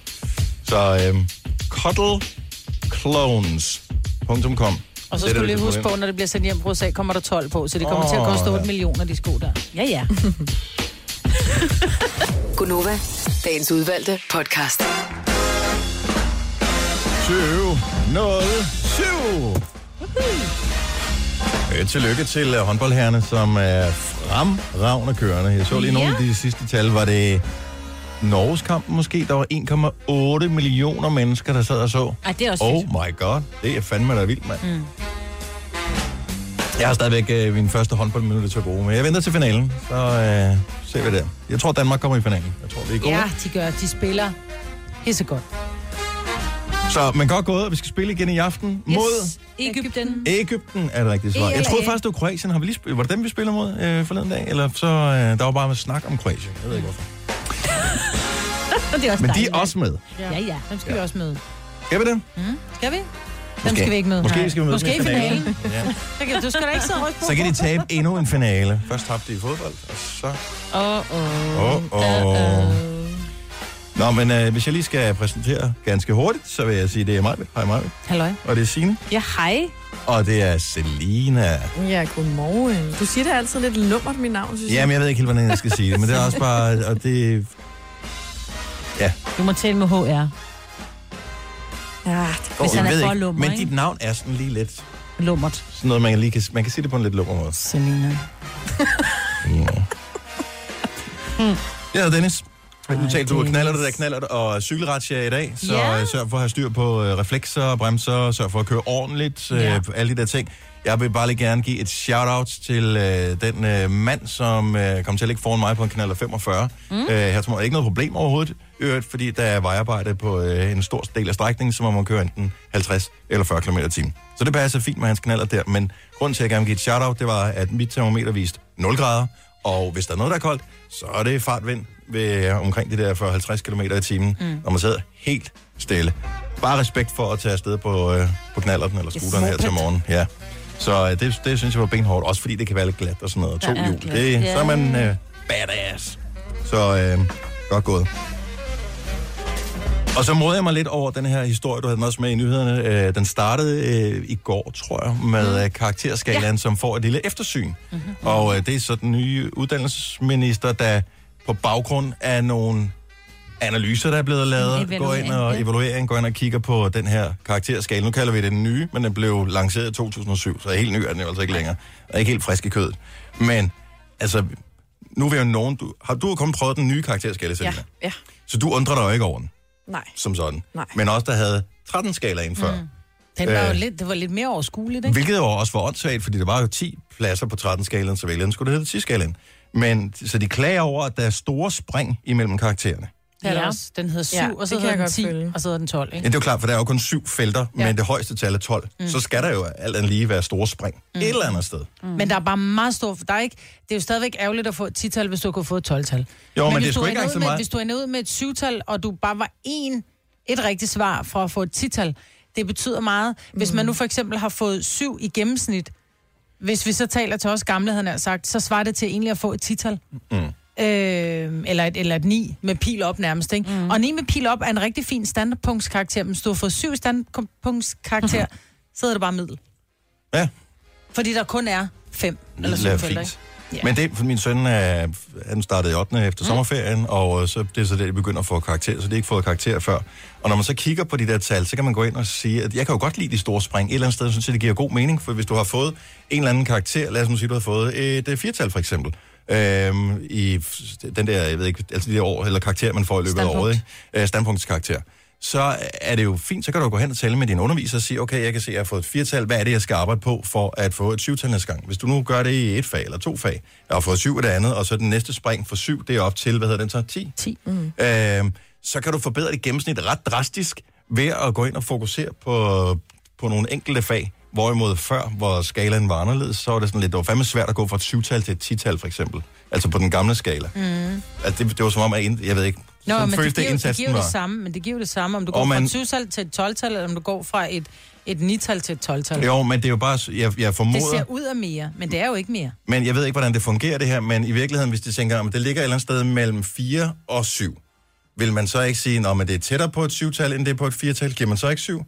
Så øhm, cuddleclones.com Og så skulle du lige du huske på, når det bliver sendt hjem på USA, kommer der 12 på, så det kommer Åh, til at koste 8 ja. millioner, de sko der. Ja, ja. *laughs* Gunova, dagens udvalgte podcast. 7 0 7 Øh, Tillykke til uh, håndboldherrene, som er fremragende kørende. Jeg så lige nogle af de sidste tal. Var det Norges kampen måske? Der var 1,8 millioner mennesker, der sad og så. Ej, det er også Oh fedt. my god, det er fandme da vildt, mand. Mm. Jeg har stadigvæk øh, min første håndboldminutter til at bruge, men jeg venter til finalen, så øh, ser vi der. Jeg tror, Danmark kommer i finalen. Jeg tror, det er godt. Ja, de gør. De spiller pisse godt. Så men godt gået, vi skal spille igen i aften yes. mod. Ægypten. Ægypten, er det rigtige svar. Jeg troede faktisk, det var Kroatien. Har vi lige? Var det dem, vi spiller mod øh, forleden dag? Eller så, øh, der var bare med snak om Kroatien. Jeg ved ikke hvorfor. Og *laughs* det er også Men de dejligt. er også med. Ja, ja. Dem skal vi også møde. Skal vi det? Skal vi? Dem Måske. skal vi ikke møde. Måske Nej. skal vi møde Måske i finalen. Ja. Så kan- Du skal da ikke sidde og rykke på. Så kan de tabe endnu en finale. Først tabte de i fodbold, og så... Åh, åh. Åh, åh. Nå, men øh, hvis jeg lige skal præsentere ganske hurtigt, så vil jeg sige, det er mig. Hej mig. Halløj. Og det er Signe. Ja, hej. Og det er Selina. Ja, godmorgen. Du siger det altid lidt lummert, mit navn, synes Jamen, jeg ved ikke helt, hvordan jeg skal sige det, men det er også bare... Og det, Du må tale med HR. Ja, det går. Hvis han er for lummer, men ikke? dit navn er sådan lige lidt... Lummert. Sådan noget, man, lige kan, man kan sige det på en lidt lummer måde. Selina. Jeg hedder Dennis. Du talte, du knaller det der knaller og cykelratsja i dag, så Ja. yeah. sørg for at have styr på øh, reflekser, bremser, sørg for at køre ordentligt, øh, Ja. alle de der ting. Jeg vil bare lige gerne give et shout-out til øh, den øh, mand, som øh, kom til at ligge foran mig på en kanal 45. Mm. Øh, her tror jeg ikke noget problem overhovedet, øvrigt, fordi der er vejarbejde på øh, en stor del af strækningen, så må man køre enten 50 eller 40 km i timen. Så det passer fint med hans kanaler der, men grunden til, at jeg gerne vil give et shout-out, det var, at mit termometer viste 0 grader, og hvis der er noget, der er koldt, så er det fartvind ved øh, omkring de der 40-50 km i timen, mm. når man sidder helt stille. Bare respekt for at tage afsted på, øh, på knallerten eller scooteren her til morgen. Ja. Så øh, det, det synes jeg var benhårdt, også fordi det kan være lidt glat og sådan noget. To er hjul, glat. det, Ja. så er man øh, badass. Så øh, godt gået. Og så modede jeg mig lidt over den her historie, du havde den også med i nyhederne. Øh, Den startede øh, i går, tror jeg, med mm. karakterskalaen, ja. som får et lille eftersyn. Mm-hmm. Og øh, det er så den nye uddannelsesminister, der på baggrund af nogle analyser, der er blevet lavet, går ind og ja. evaluering, går ind og kigger på den her karakterskala. Nu kalder vi det den nye, men den blev lanceret i 2007, så helt ny er den jo altså ikke længere. Og ikke helt frisk i kødet. Men, altså, nu vil jo nogen... Du, har du kun prøvet den nye karakterskala, Ja, Selina? ja. Så du undrer dig jo ikke over den, Nej. som sådan. Nej. Men også der havde 13 skalaen før. Mm. Den var jo Øh. lidt, det var lidt mere overskueligt, ikke? Hvilket jo også var åndssvagt, fordi der var jo 10 pladser på 13-skalaen, så vælgerne skulle det hedde 10-skalaen. Men, så de klager over, at der er store spring imellem karaktererne. Det er Ja. også. Den hedder 7, Ja, og så det kan hedder jeg den godt 10, følge. og så hedder den 12, Ja, ikke? det er jo klart, for der er jo kun syv felter, ja. Ja. men det højeste tal er 12. Mm. Så skal der jo alt andet lige være store spring. Mm. Et eller andet sted. Mm. Men der er bare meget stor... Der er ikke, det er jo stadigvæk ærgerligt at få et 10-tal, hvis du kunne få et 12-tal. Jo, men, men det hvis er sgu du ikke engang ud så med, meget. Hvis du ender ud med et 7-tal, og du bare var en, et rigtigt svar for at få et 10-tal, det betyder meget. Hvis man nu for eksempel har fået 7 i gennemsnit, hvis vi så taler til os gamle, havde jeg sagt, så svarer det til egentlig at få et 10-tal. Mm. Øh, eller, et, eller et 9 med pil op nærmest, ikke? Mm. Og 9 med pil op er en rigtig fin standardpunktskarakter, men hvis du har fået 7 standardpunktskarakter, *laughs* så er det bare middel. Ja, Fordi der kun er 5 eller 7 det er felter, ikke? fint. Ja. Men det, for min søn er, han startede i 8. efter mm. sommerferien, og så det er så det, de begynder at få karakter, så de har ikke fået karakter før. Og når man så kigger på de der tal, så kan man gå ind og sige, at jeg kan jo godt lide de store spring. Et eller andet sted synes jeg, det giver god mening, for hvis du har fået en eller anden karakter, lad os nu sige, du har fået et øh, firtal for eksempel, øhm, i den der, jeg ved ikke, altså de der år, eller karakter, man får i løbet af året, ikke? Øh, standpunktskarakter. Så er det jo fint, så kan du gå hen og tale med din underviser og sige, okay, jeg kan se, at jeg har fået et firtal, hvad er det, jeg skal arbejde på for at få et syvtal næste gang? Hvis du nu gør det i et fag eller to fag, jeg har fået syv af det andet, og så den næste spring for syv, det er op til, hvad hedder den så, 10? 10. Mm. Øhm, så kan du forbedre dit gennemsnit ret drastisk ved at gå ind og fokusere på, på nogle enkelte fag. Hvorimod før, hvor skalaen var anderledes, så var det sådan lidt, det var fandme svært at gå fra et syvtal til et tital, for eksempel. Altså på den gamle skala. Mm. Altså det, det var som om, at ind- jeg ved ikke, Nå, sådan men føles det giver, det, giver var. det samme, men det giver det samme, om du Og går fra man- et 7-tal til et 12-tal, eller om du går fra et, et 9-tal til et 12-tal. Jo, men det er jo bare, jeg, jeg Det formoder, ser ud af mere, men det er jo ikke mere. men jeg ved ikke, hvordan det fungerer det her, men i virkeligheden, hvis de tænker, at det ligger et eller andet sted mellem 4 og 7, vil man så ikke sige, at det er tættere på et syvtal, end det er på et firetal? Giver man så ikke 7?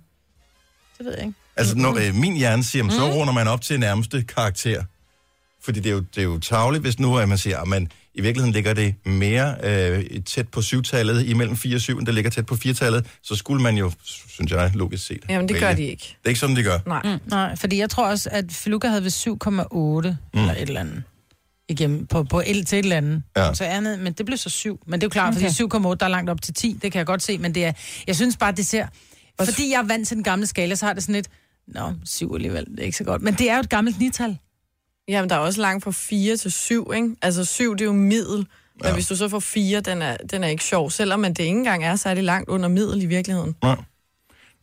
Det ved jeg ikke. Altså, når øh, min hjerne siger, mm. så runder man op til nærmeste karakter. Fordi det er jo, det er jo tavligt, hvis nu at man siger, at man, i virkeligheden ligger det mere øh, tæt på syvtallet, imellem 4 og 7, end det ligger tæt på firetallet, så skulle man jo, synes jeg, logisk set. Jamen, det gør vælge. de ikke. Det er ikke sådan, de gør. Nej. Mm. Nej, fordi jeg tror også, at Filuka havde ved 7,8 mm. eller et eller andet. Igennem, på, på el til et eller andet. Ja. Ja. Så andet, men det blev så 7. Men det er jo klart, Okay. fordi 7,8 der er langt op til 10, det kan jeg godt se, men det er, jeg synes bare, det ser... Fordi jeg er vant til den gamle skala, så har det sådan lidt, nå, 7 alligevel, det er ikke så godt. Men det er jo et gammelt nital. Jamen, der er også langt fra 4 til 7, ikke? Altså 7, det er jo middel. Men Ja. hvis du så får 4, den er, den er ikke sjov, selvom man det ikke engang er særlig langt under middel i virkeligheden. Nå.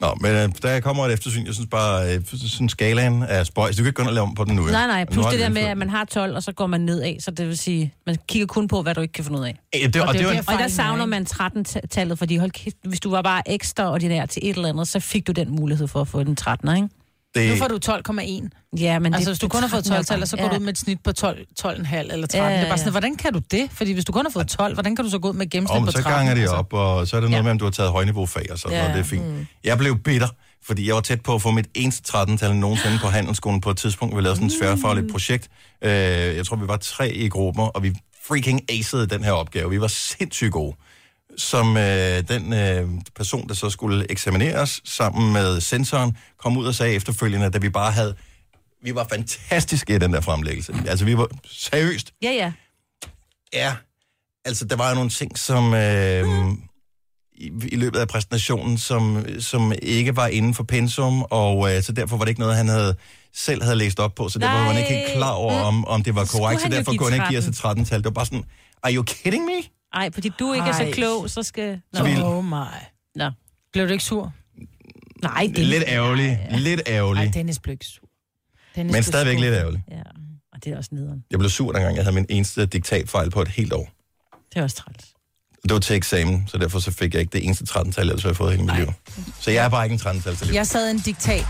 Nå, men øh, der kommer et eftersyn. Jeg synes bare, øh, sådan skalaen er spøjs. Du kan ikke gå ind og lave om på den nu. jo. Nej, nej, plus det de der med, at man har 12, og så går man nedad, så det vil sige, man kigger kun på, hvad du ikke kan finde ud af. Øh, det, og, Og det, det er jo en, der- Og der er, savner man 13-tallet, fordi hold kæft, hvis du var bare ekstraordinær til et eller andet, så fik du den mulighed for at få den 13'er, ikke? Det, Nu får du 12,1. Ja, men Altså, det, hvis du kun har fået 12 så går du ud med et snit på 12, 12,5 eller 13. Ja, Ja, ja, Det er bare sådan, ja. hvordan kan du det? Fordi hvis du kun har fået 12, hvordan kan du så gå ud med gennemsnit på men 13? så ganger de altså? op, og så er det noget Ja. med, om du har taget højniveaufag og sådan Ja, noget. Det er fint. Mm. Jeg blev bitter, fordi jeg var tæt på at få mit eneste 13-tal nogensinde på handelsskolen på et tidspunkt. Vi lavede sådan et sværfagligt projekt. Øh, jeg tror, vi var tre i grupper, og vi freaking acede den her opgave. Vi var sindssygt gode. Som øh, den øh, person, der så skulle eksamineres sammen med sensoren, kom ud og sagde efterfølgende, da vi bare havde... Vi var fantastiske i den der fremlæggelse. Altså, vi var seriøst Ja, ja. Ja, altså der var jo nogle ting, som øh, i, i løbet af præsentationen, som, som ikke var inden for pensum, og øh, så derfor var det ikke noget, han havde selv havde læst op på, så derfor var man ikke helt klar over, om, om det var korrekt, så han derfor kunne han ikke give os 13. et 13-tal. Det var bare sådan, are you kidding me? Ej, fordi du ikke er så Ej. klog, så skal... Nå. Så vi- Oh my. Nå. Blev du ikke sur? Nej, det Lidt ærgerlig, lidt Nej, ærgerlig, Dennis blev ikke sur. Dennis men stadigvæk skuffet. lidt ærgerlig. Ja, og det er også nederen. Jeg blev sur, dengang jeg havde min eneste diktatfejl på et helt år. Det er også træls. Det var til eksamen, så derfor så fik jeg ikke det eneste 13-tal, ellers havde jeg fået hele mit liv. Så jeg er bare ikke en 13-tal til liv. Jeg sad i en diktat.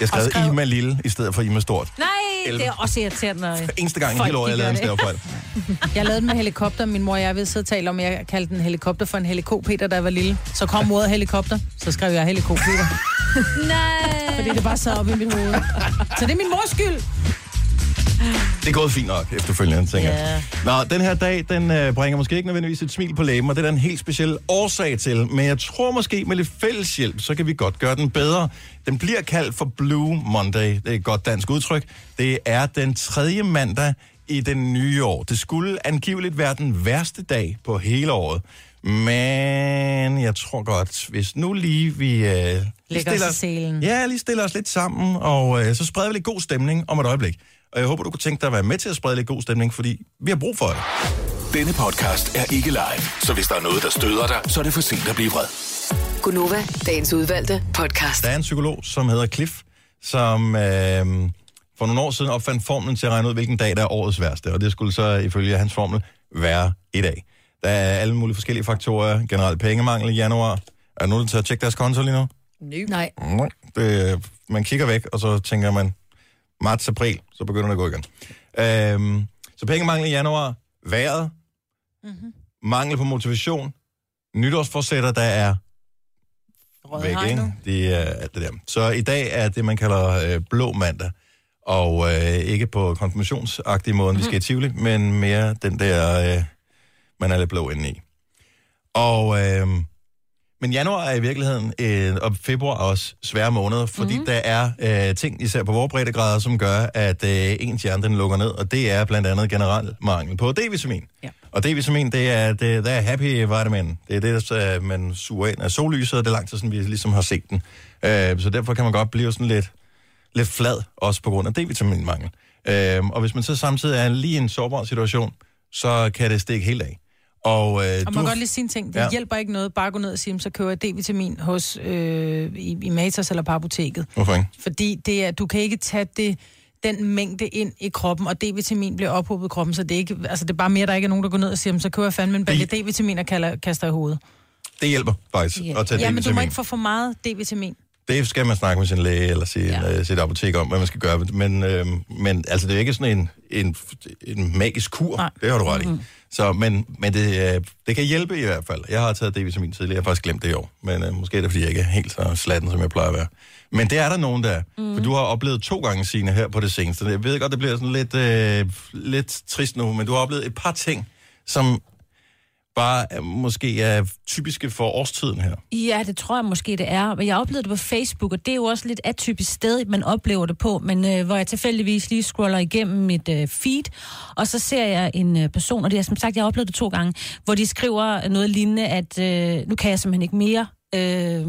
Jeg skrev og skrev- Ima Lille i stedet for Ima Stort. Nej! det er også irriterende. når Eneste gang i hele året, jeg lavede en stavefejl. *laughs* Jeg lavede den med helikopter. Min mor og jeg vil sidde og tale om, at jeg kaldte en helikopter for en helikopter, da jeg var lille. Så kom ordet helikopter, så skrev jeg helikopter. *laughs* Nej. Fordi det bare sad op i mit hoved. Så det er min mors skyld. Det er gået fint nok efterfølgende, tænker jeg. Nå, den her dag, den øh, bringer måske ikke nødvendigvis et smil på læben, og det er der en helt speciel årsag til. Men jeg tror måske med lidt fælles hjælp, så kan vi godt gøre den bedre. Den bliver kaldt for Blue Monday. Det er et godt dansk udtryk. Det er den tredje mandag i den nye år. Det skulle angiveligt være den værste dag på hele året. Men jeg tror godt, hvis nu lige vi... Øh, lige Lægger os i selen. Ja, lige stiller os lidt sammen, og øh, så spreder vi lidt god stemning om et øjeblik. Og jeg håber, du kunne tænke dig at være med til at sprede lidt god stemning, fordi vi har brug for det. Denne podcast er ikke live, så hvis der er noget, der støder dig, så er det for sent at blive vred. Gunova, dagens udvalgte podcast. Der er en psykolog, som hedder Cliff, som øh, for nogle år siden opfandt formlen til at regne ud, hvilken dag der er årets værste. Og det skulle så ifølge hans formel være i dag. Der er alle mulige forskellige faktorer. Generelt pengemangel i januar. Er der nogen, der tager tjekke deres konto lige nu? Nej. Nej. Det, man kigger væk, og så tænker man, marts, april, så begynder det at gå igen. Øhm, så pengemangel i januar, vejret, mm-hmm. mangel på motivation, nytårsforsætter, der er Røde væk, ikke? Det er alt det der. Så i dag er det, man kalder øh, blå mandag, og øh, ikke på konfirmationsagtig måde, mm-hmm. vi skal i Tivoli, men mere den der, øh, man er lidt blå inde i. Og, øh, men januar er i virkeligheden, øh, og februar også svære måneder, fordi mm-hmm. der er øh, ting, især på vores breddegrader, som gør, at øh, ens hjerne den lukker ned, og det er blandt andet generel mangel på D-vitamin. Ja. Og D-vitamin, det er, det, det er happy vitamin. Det er det, der øh, man suger ind af sollyset, og det er lang tid siden, vi ligesom har set den. Øh, så derfor kan man godt blive sådan lidt, lidt flad, også på grund af D-vitaminmangel. Øh, og hvis man så samtidig er lige i en sårbar situation, så kan det stikke helt af. Og, øh, Og man kan godt lige sige en ting. Det Ja. hjælper ikke noget bare at gå ned og sige, så køber jeg D-vitamin hos, øh, i, i Matas eller på apoteket. Hvorfor ikke? Fordi det er, du kan ikke tage det, den mængde ind i kroppen, og D-vitamin bliver ophobet i kroppen, så det er, ikke, altså det er bare mere, der ikke er nogen, der går ned og siger, "Jamen, så køber jeg fandme en Det- D-vitamin og kalder, kaster i hovedet. Det hjælper faktisk Ja. at tage Ja, men du må D-vitamin. ikke få for meget D-vitamin. Det skal man snakke med sin læge eller sin, ja. Øh, sit apotek om, hvad man skal gøre. Men, øh, men altså, det er ikke sådan en, en, en magisk kur. Nej. Det har du ret i. Så, men men det, øh, det kan hjælpe i hvert fald. Jeg har taget D-vitamin tidligere. Jeg har faktisk glemt det i år. Men øh, måske er det, fordi jeg ikke er helt så slatten, som jeg plejer at være. Men det er der nogen, der er. Mm. For du har oplevet to gange, Signe, her på det seneste. Jeg ved godt, det bliver sådan lidt, øh, lidt trist nu, men du har oplevet et par ting, som bare måske er typiske for årstiden her. Ja, det tror jeg måske, det er. Men jeg oplevede det på Facebook, og det er jo også lidt atypisk sted, man oplever det på, men øh, hvor jeg tilfældigvis lige scroller igennem mit øh, feed, og så ser jeg en øh, person, og det er som sagt, jeg oplevede det to gange, hvor de skriver noget lignende, at øh, nu kan jeg simpelthen ikke mere. Øh,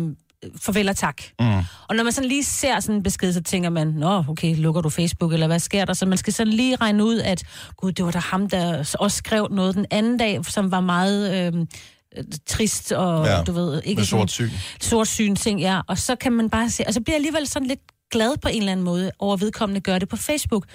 farvel og tak. Mm. Og når man sådan lige ser sådan en besked, så tænker man, nå, okay, lukker du Facebook, eller hvad sker der? Så man skal sådan lige regne ud, at gud, det var da ham, der også skrev noget den anden dag, som var meget øh, øh, trist, og Ja, du ved, ikke sort syn. sort syn ting, ja. Og så kan man bare se, og så bliver jeg alligevel sådan lidt glad på en eller anden måde over vedkommende gør det på Facebook.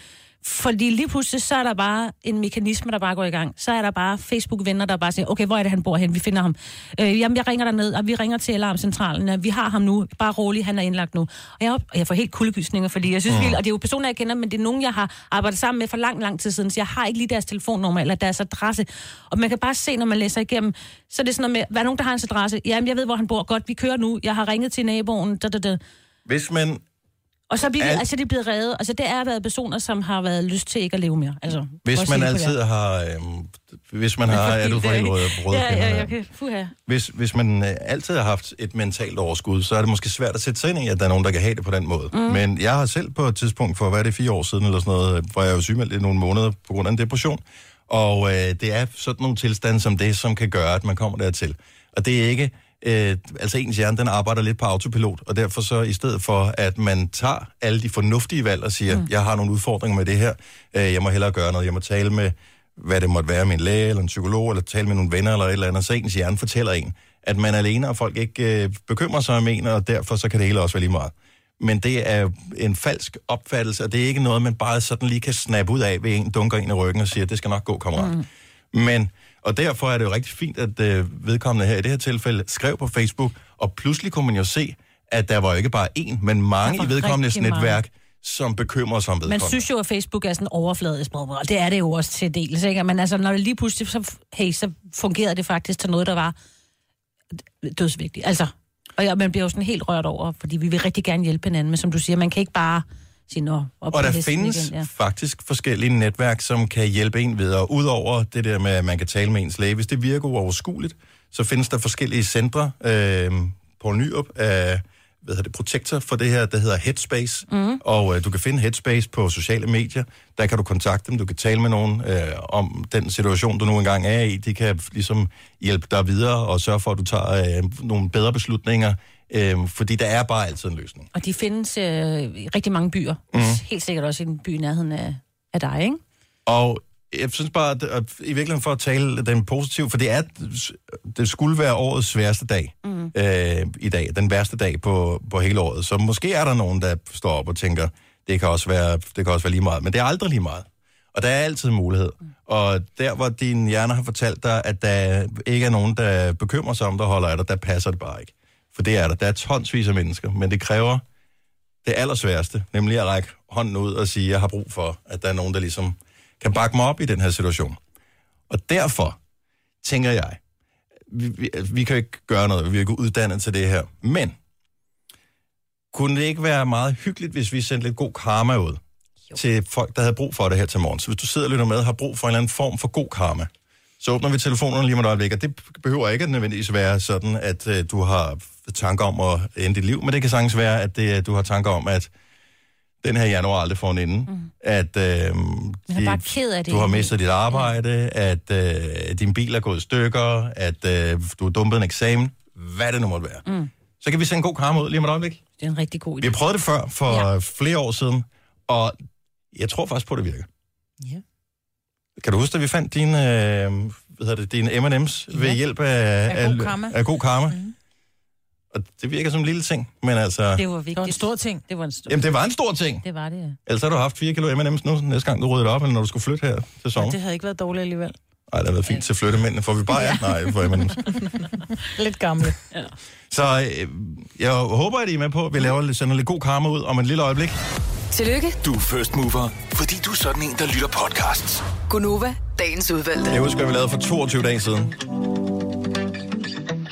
Fordi lige pludselig, så er der bare en mekanisme, der bare går i gang. Så er der bare Facebook-venner, der bare siger, okay, hvor er det, han bor hen? Vi finder ham. Øh, jamen, jeg ringer derned, og vi ringer til alarmcentralen. Vi har ham nu. Bare rolig, han er indlagt nu. Og jeg, og jeg får helt kuldegysninger, fordi jeg synes, mm. og det er jo personer, jeg kender, men det er nogen, jeg har arbejdet sammen med for lang, lang tid siden, så jeg har ikke lige deres telefonnummer eller deres adresse. Og man kan bare se, når man læser igennem, så er det sådan noget med, hvad er nogen, der har hans adresse? Jamen, jeg ved, hvor han bor. Godt, vi kører nu. Jeg har ringet til naboen. Da, da, da. Hvis man Og så bliver de, Al- altså, de blevet reddet. Altså, det er været personer, som har været lyst til ikke at leve mere. Altså, for Hvis man altid har... Øhm, hvis man har... Er du fra helt røde Ja, ja, jeg kan... Fuha. Hvis, hvis man øh, altid har haft et mentalt overskud, så er det måske svært at sætte sig ind i, at der er nogen, der kan have det på den måde. Mm. Men jeg har selv på et tidspunkt, for hvad er det, fire år siden eller sådan noget, hvor jeg var sygemeldt i nogle måneder på grund af en depression. Og øh, det er sådan nogle tilstande som det, som kan gøre, at man kommer dertil. Og det er ikke... Øh, altså ens hjerne, den arbejder lidt på autopilot, og derfor så i stedet for, at man tager alle de fornuftige valg og siger, mm. jeg har nogle udfordringer med det her, øh, jeg må hellere gøre noget, jeg må tale med, hvad det måtte være, med en læge eller en psykolog, eller tale med nogle venner eller et eller andet, så ens hjerne fortæller en, at man er alene, og folk ikke øh, bekymrer sig om en, og derfor så kan det hele også være lige meget. Men det er en falsk opfattelse, og det er ikke noget, man bare sådan lige kan snappe ud af, ved en dunker ind i ryggen og siger, det skal nok gå, kammerat. Mm. Men, og derfor er det jo rigtig fint, at øh, vedkommende her i det her tilfælde skrev på Facebook, og pludselig kunne man jo se, at der var jo ikke bare én, men mange i vedkommendes netværk, som bekymrer sig om Man vedkommende. synes jo, at Facebook er sådan overfladisk, og det er det jo også til dels, ikke? Men altså, når det lige pludselig, så, hey, så fungerede det faktisk til noget, der var dødsvigtigt. Altså, og ja, man bliver jo sådan helt rørt over, fordi vi vil rigtig gerne hjælpe hinanden, men som du siger, man kan ikke bare sige, nå, op Og på der findes igen, ja. faktisk forskellige netværk, som kan hjælpe en videre. Udover det der med, at man kan tale med ens læge. Hvis det virker uoverskueligt, så findes der forskellige centre. Øh, Poul Nyrup er hvad hedder det, protektor for det her, der hedder Headspace. Mm. Og øh, du kan finde Headspace på sociale medier. Der kan du kontakte dem, du kan tale med nogen øh, om den situation, du nu engang er i. De kan ligesom hjælpe dig videre og sørge for, at du tager øh, nogle bedre beslutninger. Øh, fordi der er bare altid en løsning. Og de findes øh, i rigtig mange byer. Mm. Helt sikkert også i en by i nærheden af, af dig, ikke? Og jeg synes bare, at, at i virkeligheden for at tale den positiv, for det er, det skulle være årets sværeste dag mm. øh, i dag, den værste dag på, på hele året. Så måske er der nogen, der står op og tænker, det kan også være, det kan også være lige meget, men det er aldrig lige meget. Og der er altid mulighed. Mm. Og der, hvor din hjerne har fortalt dig, at der ikke er nogen, der bekymrer sig om, der holder af dig, der passer det bare ikke. For det er der. Der er tonsvis af mennesker, men det kræver det allersværeste, nemlig at række hånden ud og sige, jeg har brug for, at der er nogen, der ligesom kan bakke mig op i den her situation. Og derfor tænker jeg, vi, vi, vi kan ikke gøre noget, vi er ikke uddannet til det her, men kunne det ikke være meget hyggeligt, hvis vi sendte lidt god karma ud jo. til folk, der havde brug for det her til morgen? Så hvis du sidder og lytter med har brug for en eller anden form for god karma, så åbner vi telefonerne lige om et øjeblik, og det behøver ikke at nødvendigvis være sådan, at uh, du har tanker om at ende dit liv, men det kan sagtens være, at det, du har tanker om, at den her januar aldrig får en ende. Mm. At øh, bare ked af det. du har mistet dit arbejde, at øh, din bil er gået i stykker, at øh, du har dumpet en eksamen, hvad det nu måtte være. Mm. Så kan vi sende en god karma ud lige om et øjeblik. Det er en rigtig god idé. Vi prøvet det før, for Ja. ja. flere år siden, og jeg tror faktisk på, at det virker. Ja. Kan du huske, at vi fandt dine, øh, hvad hedder det, dine M&M's ved Ja. hjælp af, Af god karma. Af god karma. Mm. Og det virker som en lille ting, men altså... Det var Det var en stor ting. Det var en stor... Jamen, det var en stor ting. Det var det, ja. Ellers har du haft 4 kilo M&M's nu, næste gang du ryddede op, eller når du skulle flytte her til Ja, sommer. det havde ikke været dårligt alligevel. Nej, det har været fint til flyttemændene. Får vi bare ja. Nej, får M&M's. *laughs* Lidt gamle. Så øh, jeg håber, at I er med på, at vi laver sender lidt god karma ud om et lille øjeblik. Tillykke, Du er first mover, fordi du er sådan en, der lytter podcasts. Gunova, dagens udvalgte. Jeg husker, at vi lavede for 22 dage siden.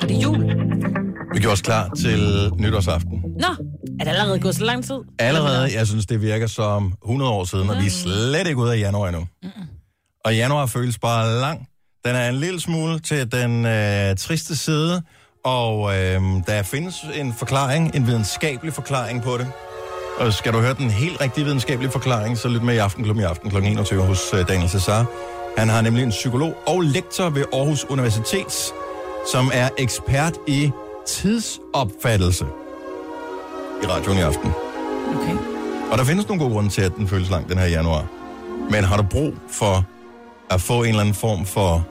Og det er jul. Vi gjorde os klar til nytårsaften. Nå, er det allerede gået så lang tid? Allerede, jeg synes, det virker som 100 år siden, og vi er slet ikke ude af januar endnu. Og januar føles bare lang. Den er en lille smule til den øh, triste side, og øh, der findes en forklaring, en videnskabelig forklaring på det. Og skal du høre den helt rigtige videnskabelige forklaring, så lyt med i Aftenklubben i aften kl. 21 hos øh, Daniel Cesar. Han har nemlig en psykolog og lektor ved Aarhus Universitet, som er ekspert i tidsopfattelse i radioen i aften. Okay. Og der findes nogle gode grunde til, at den føles lang den her januar. Men har du brug for at få en eller anden form for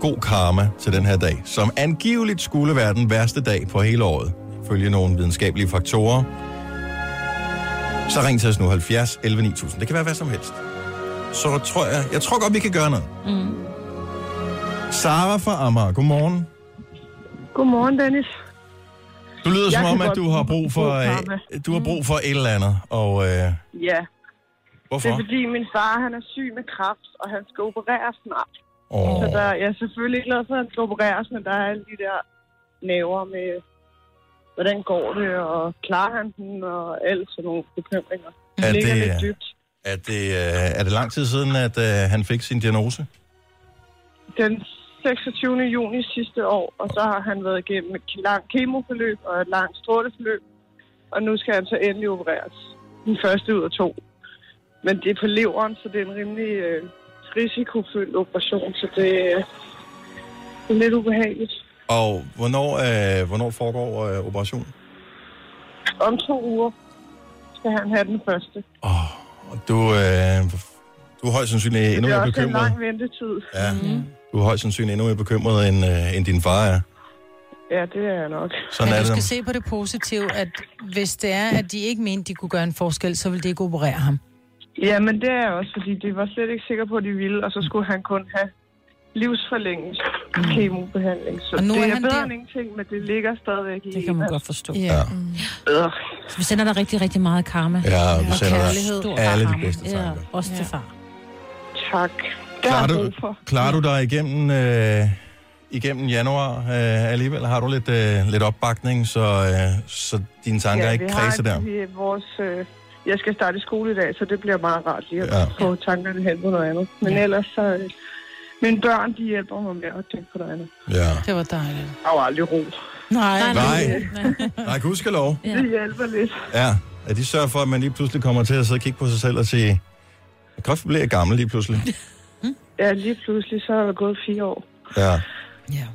god karma til den her dag, som angiveligt skulle være den værste dag på hele året, følge nogle videnskabelige faktorer, så ring til os nu 70 11 9000. Det kan være hvad som helst. Så tror jeg, jeg tror godt, vi kan gøre noget. Mm. Sara fra Amager, godmorgen. Godmorgen, Dennis. Du lyder Jeg som om, at du har brug for, øh, du har brug for et eller andet. Og øh, Ja, hvorfor? det er fordi min far han er syg med kræft, og han skal opereres snart. Åh. Så der, jeg er selvfølgelig glad for, at han skal opereres, men der er alle de der næver med, hvordan går det, og klarer han den, og alt sådan nogle bekymringer. Det Er ligger det- lidt dybt. Er det, øh, er det lang tid siden, at øh, han fik sin diagnose? Den 26. juni sidste år, og så har han været igennem et langt kemoforløb og et langt stråleforløb, og nu skal han så endelig opereres. Den første ud af to. Men det er på leveren, så det er en rimelig øh, risikofyldt operation, så det, øh, det er lidt ubehageligt. Og hvornår, øh, hvornår foregår øh, operationen? Om to uger skal han have den første. Og du, øh, du er højst sandsynligt endnu det er mere også en bekymret. lang ventetid. Ja. Du er højst sandsynligt endnu mere bekymret, end, øh, end din far er. Ja, det er jeg nok. Sådan Men er du skal det. se på det positive, at hvis det er, at de ikke mente, de kunne gøre en forskel, så vil det ikke operere ham. Ja, men det er jeg også, fordi de var slet ikke sikre på, at de ville, og så skulle han kun have livsforlængelse kemobehandling. Så Og nu det er er, han bedre der. end ingenting, men det ligger stadigvæk i Det kan man godt forstå. Ja. Øh, Så vi sender dig rigtig, rigtig meget karma. Ja, vi sender kærlighed. dig alle de bedste Ja, tanker. også til far. tak. Det Klarer har du, for. klarer du dig igennem, øh, igennem januar øh, alligevel? Har du lidt, øh, lidt opbakning, så, øh, så dine tanker ja, ikke vi kredser har der? Vi, vores, øh, jeg skal starte i skole i dag, så det bliver meget rart lige at Ja. få tankerne hen på noget andet. Men ja. ellers så... Øh, mine børn, de hjælper mig med at tænke på noget andet. Ja. Det var dejligt. Der er jo aldrig ro. Nej, Nej, nej, gudskelov. Ja. Det hjælper lidt. Ja, at de sørger for, at man lige pludselig kommer til at sidde og kigge på sig selv og sige, jeg kan godt blive gammel lige pludselig. Ja, lige pludselig så er der gået fire år. Ja. Ja.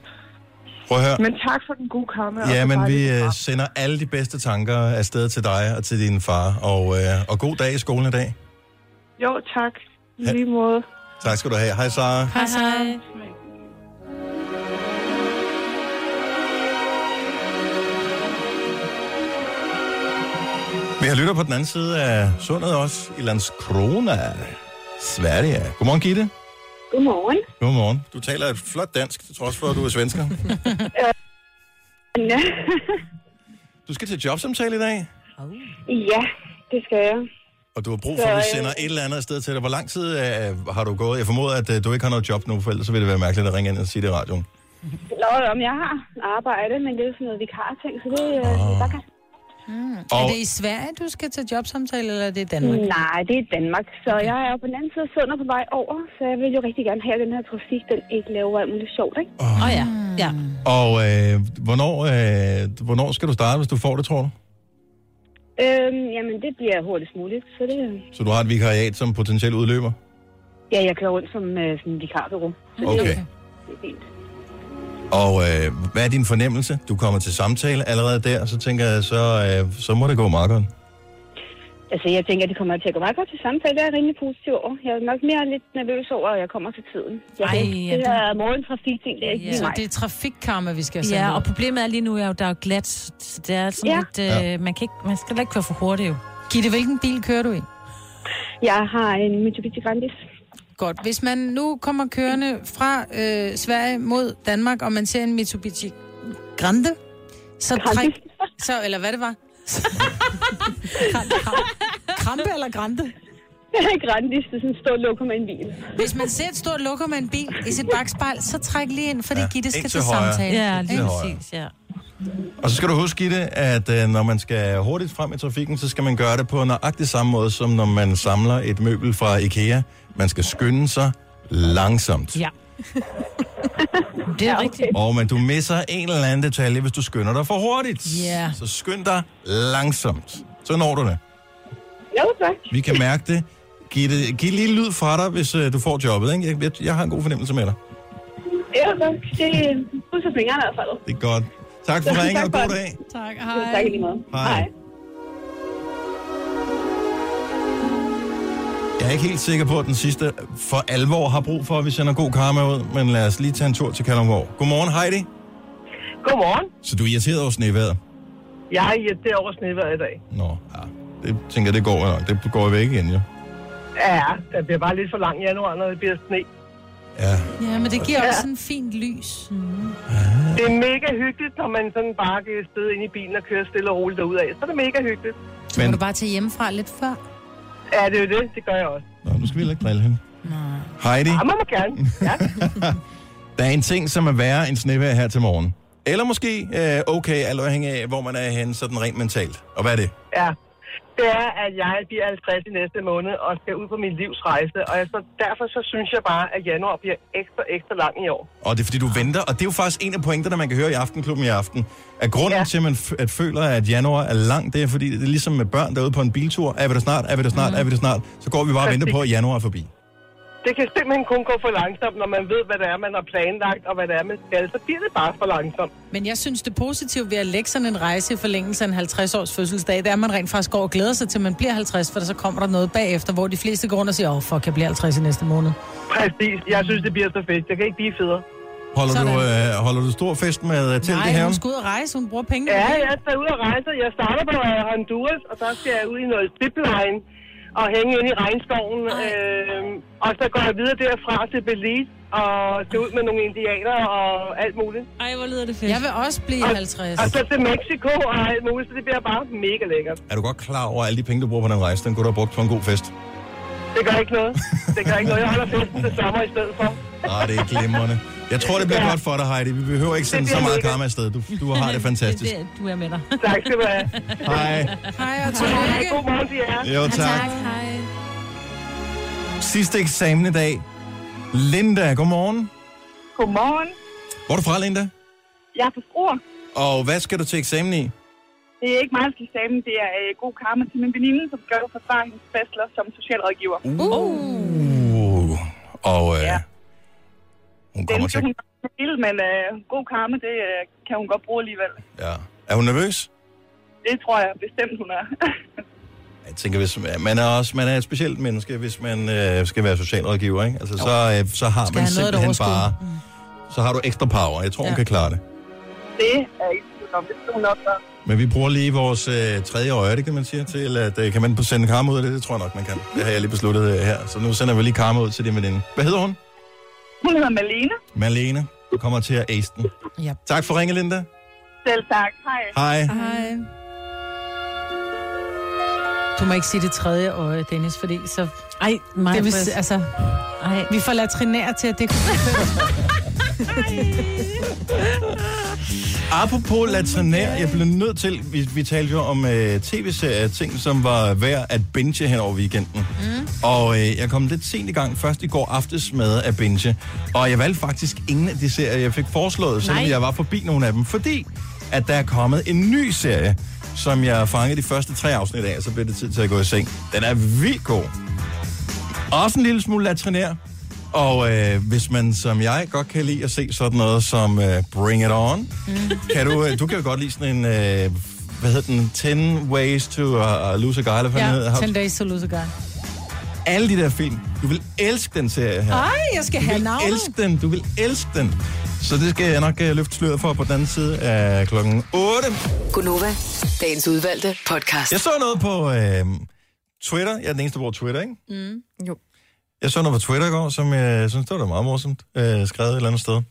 Prøv at høre. Men tak for den gode kammer. og Ja, men vi øh, sender alle de bedste tanker afsted til dig og til din far. Og, øh, og god dag i skolen i dag. Jo, tak. I lige måde. Tak skal du have. Hej, Sara. Hej, hej. Vi har lytter på den anden side af sundet også, i Landskrona, Sverige. Godmorgen, Gitte. Godmorgen. Godmorgen. Du taler et flot dansk, til trods for, at du er svensker. *laughs* Du skal til jobsamtale i dag, ja, det skal jeg. og du har brug for, at vi sender et eller andet sted til dig. Hvor lang tid øh, har du gået? Jeg formoder, at øh, du ikke har noget job nu, for ellers så vil det være mærkeligt at ringe ind og sige det i radioen. Nå, om jeg har arbejde, men det er sådan noget vikar-ting, så det er Åh. oh. bare kan. Og, Er det i Sverige, du skal til jobsamtale, eller er det i Danmark? Nej, det er Danmark, så jeg er på den anden side af sundet på vej over, så jeg vil jo rigtig gerne have, at den her trafik, den ikke laver alt muligt sjovt, ikke? Åh oh, ja. ja. og øh, hvornår, øh, hvornår skal du starte, hvis du får det, tror du? Øhm, jamen, det bliver hurtigst muligt, så det... Så du har et vikariat som potentielt udløber? Ja, jeg kører rundt som øh. Så det, Okay. det er fint. Og øh, hvad er din fornemmelse? Du kommer til samtale allerede der, så tænker jeg, så, øh, så må det gå meget godt. Altså, jeg tænker, at det kommer til at gå meget godt til samtale. Det er rimelig positiv over. Jeg er nok mere lidt nervøs over, at jeg kommer til tiden. Jeg Ej, Ej, ja, det her morgentrafik-ting, det er ikke Ja. Så mig. det er trafikkarma, vi skal sende Ja, ud. og problemet er lige nu, er jo, der er jo glat. Så det er sådan Ja. lidt... Øh, Ja. man, kan ikke, man skal heller ikke køre for hurtigt, jo. Gitte, hvilken bil kører du i? Jeg har en Mitsubishi Grandis. Godt. Hvis man nu kommer kørende fra øh, Sverige mod Danmark, og man ser en Mitsubishi Grande, så træk... Så, eller hvad det var? Krampe eller Grande? *laughs* Grandis, det er sådan en stor lokum med en bil. Hvis man ser et stort lukker med en bil i sit bagspejl, så træk lige ind, fordi Ja, Gitte skal til, til højre. samtale. Ja, lige præcis, ja. Og så skal du huske, Gitte, at øh, når man skal hurtigt frem i trafikken, så skal man gøre det på nøjagtig samme måde, som når man samler et møbel fra IKEA. Man skal skynde sig langsomt. Ja. *laughs* det er rigtigt. Og men du misser en eller anden detalje, hvis du skynder dig for hurtigt. Ja. Så skynd dig langsomt. Så når du det. Jo, tak. Vi kan mærke det. Giv, det, giv lige lyd fra dig, hvis øh, du får jobbet. Ikke? Jeg, jeg, jeg har en god fornemmelse med dig. Jo, tak. Det er fingrene i hvert fald. Det er godt. Tak for *laughs* ringen, og Tak for god dag. Tak, Tak i lige måde. Hej. Jeg er ikke helt sikker på, at den sidste for alvor har brug for, at vi sender god karma ud, men lad os lige tage en tur til Kalundborg. Godmorgen, Heidi. Godmorgen. Så du er irriteret over snevejret? Jeg er irriteret over snevejr i dag. Nå, ja. Det tænker jeg, det går nok. Det går væk igen, jo. Ja, det bliver bare lidt for lang januar, når det bliver sne. Ja. Ja, men det giver også sådan fint lys. Det er mega hyggeligt, når man sådan bare kan sidde inde i bilen og køre stille og roligt derudad. Så er det mega hyggeligt. Så må Men- du bare tage hjemmefra lidt før. Ja, det er jo det. Det gør jeg også. Nå, nu skal vi heller ikke drille hende. Heidi, Ja, man må gerne. Ja. *laughs* der er en ting, som er værre end snevejr her til morgen. Eller måske øh, okay, alt afhængig af, hvor man er henne, sådan rent mentalt. Og hvad er det? ja. Det er, at jeg bliver 50 i næste måned og skal ud på min livsrejse. Og jeg, så derfor så synes jeg bare, at januar bliver ekstra, ekstra lang i år. Og det er fordi, du venter, og det er jo faktisk en af pointerne, man kan høre i Aftenklubben i aften. At grunden. Ja. til, at man f- at føler, at januar er lang, det er fordi, det er ligesom med børn derude på en biltur. Er vi der snart? Er vi der snart? Mm. Er vi der snart? Så går vi bare og venter på, at januar er forbi. Det kan simpelthen kun gå for langsomt, når man ved, hvad det er, man har planlagt, og hvad det er, man skal. Så bliver det bare for langsomt. Men jeg synes, det positive ved at lægge sådan en rejse i forlængelse af en 50-års fødselsdag, det er, at man rent faktisk går og glæder sig til, at man bliver 50, for så kommer der noget bagefter, hvor de fleste går rundt og siger, åh, oh, fuck, jeg bliver 50 i næste måned. Præcis. Jeg synes, det bliver så fedt. Det kan ikke blive federe. Holder du, øh, holder du stor fest med uh, telt i Nej, hun skal ud og rejse, hun bruger penge. Ja, jeg skal ud og rejse. Jeg starter på øh, Honduras, og der skal jeg ud i noget zipline. Og hænge ind i regnskoven. Øh, og så går jeg videre derfra til Belize og se ud med nogle indianer og alt muligt. Ej, hvor lyder det fedt. Jeg vil også blive Og- 50. Og så til Mexico og alt muligt, så det bliver bare mega lækkert. Er du godt klar over, alle de penge, du bruger på den rejse, den kunne du have brugt på en god fest? Det gør ikke noget. Det gør ikke noget. Jeg holder festen til sommer i stedet for. Ah, det er glimrende. Jeg tror, det bliver Ja. godt for dig, Heidi. Vi behøver ikke sende Det så meget lækkert. karma afsted. Du, du har det fantastisk. Det, du er med dig. Tak skal du have. Hej. Hej og tillykke. god morgen til jer. Jo, tak. Hej. Sidste eksamen i dag. Linda, godmorgen. Godmorgen. Hvor er du fra, Linda? Jeg er på Struer. Og hvad skal du til eksamen i? Det er ikke mig, der skal eksamen. Det er øh, god karma til min veninde, som skal forsvare hendes bachelor som socialrådgiver. Uh. Og øh, Ja. hun Den kommer skal til... hun til, men øh, god karma, det øh, kan hun godt bruge alligevel. Ja. Er hun nervøs? Det tror jeg bestemt, hun er. *laughs* Jeg tænker, hvis man er også man er et specielt menneske, hvis man øh, skal være socialrådgiver, ikke? Altså, så, øh, så har Skal man noget simpelthen overskue. bare... Så har du ekstra power. Jeg tror, ja. hun kan klare det. det er ikke om. Det hun nok. Men vi bruger lige vores øh, tredje øje, det kan man sige, til at øh, kan man sende karma ud af det? Det tror jeg nok, man kan. Det har jeg lige besluttet øh, her. Så nu sender vi lige karma ud til din veninde. Hvad hedder hun? Hun hedder Malene. Malene. Du kommer til at ace den. Ja. Tak for ringe, Linda. Selv tak. Hej. Hej. Hej. Du må ikke sige det tredje øje, Dennis, fordi så... Ej, mig. Det vil, altså, Ej. vi får latrinær til, at det *laughs* kunne *laughs* Apropos latrinær, jeg blev nødt til, vi, vi talte jo om øh, tv-serier, ting, som var værd at binge hen over weekenden. Mm. Og øh, jeg kom lidt sent i gang, først i går aftes med at binge. Og jeg valgte faktisk ingen af de serier, jeg fik foreslået, selvom Nej. jeg var forbi nogle af dem. Fordi at der er kommet en ny serie, som jeg fangede de første tre afsnit af, så bliver det tid til at gå i seng. Den er vildt god. Også en lille smule latrinær. Og øh, hvis man som jeg godt kan lide at se sådan noget som øh, Bring It On, mm. kan du, øh, du kan jo godt lide sådan en, øh, hvad hedder den, 10 Ways to uh, Lose a Guy, eller hvad den hedder. Ja, 10 days to lose a guy. Alle de der film. Du vil elske den serie her. Ej, jeg skal Du have vil navnet. elske den, du vil elske den. Så det skal jeg nok uh, løfte sløret for på den anden side af klokken 8. Gunova, dagens udvalgte podcast. Jeg så noget på øh, Twitter. Jeg er den eneste, der bruger Twitter, ikke? Mm. Jo. Jeg så noget på Twitter i går, som jeg synes, det var meget morsomt, øh, skrevet et eller andet sted.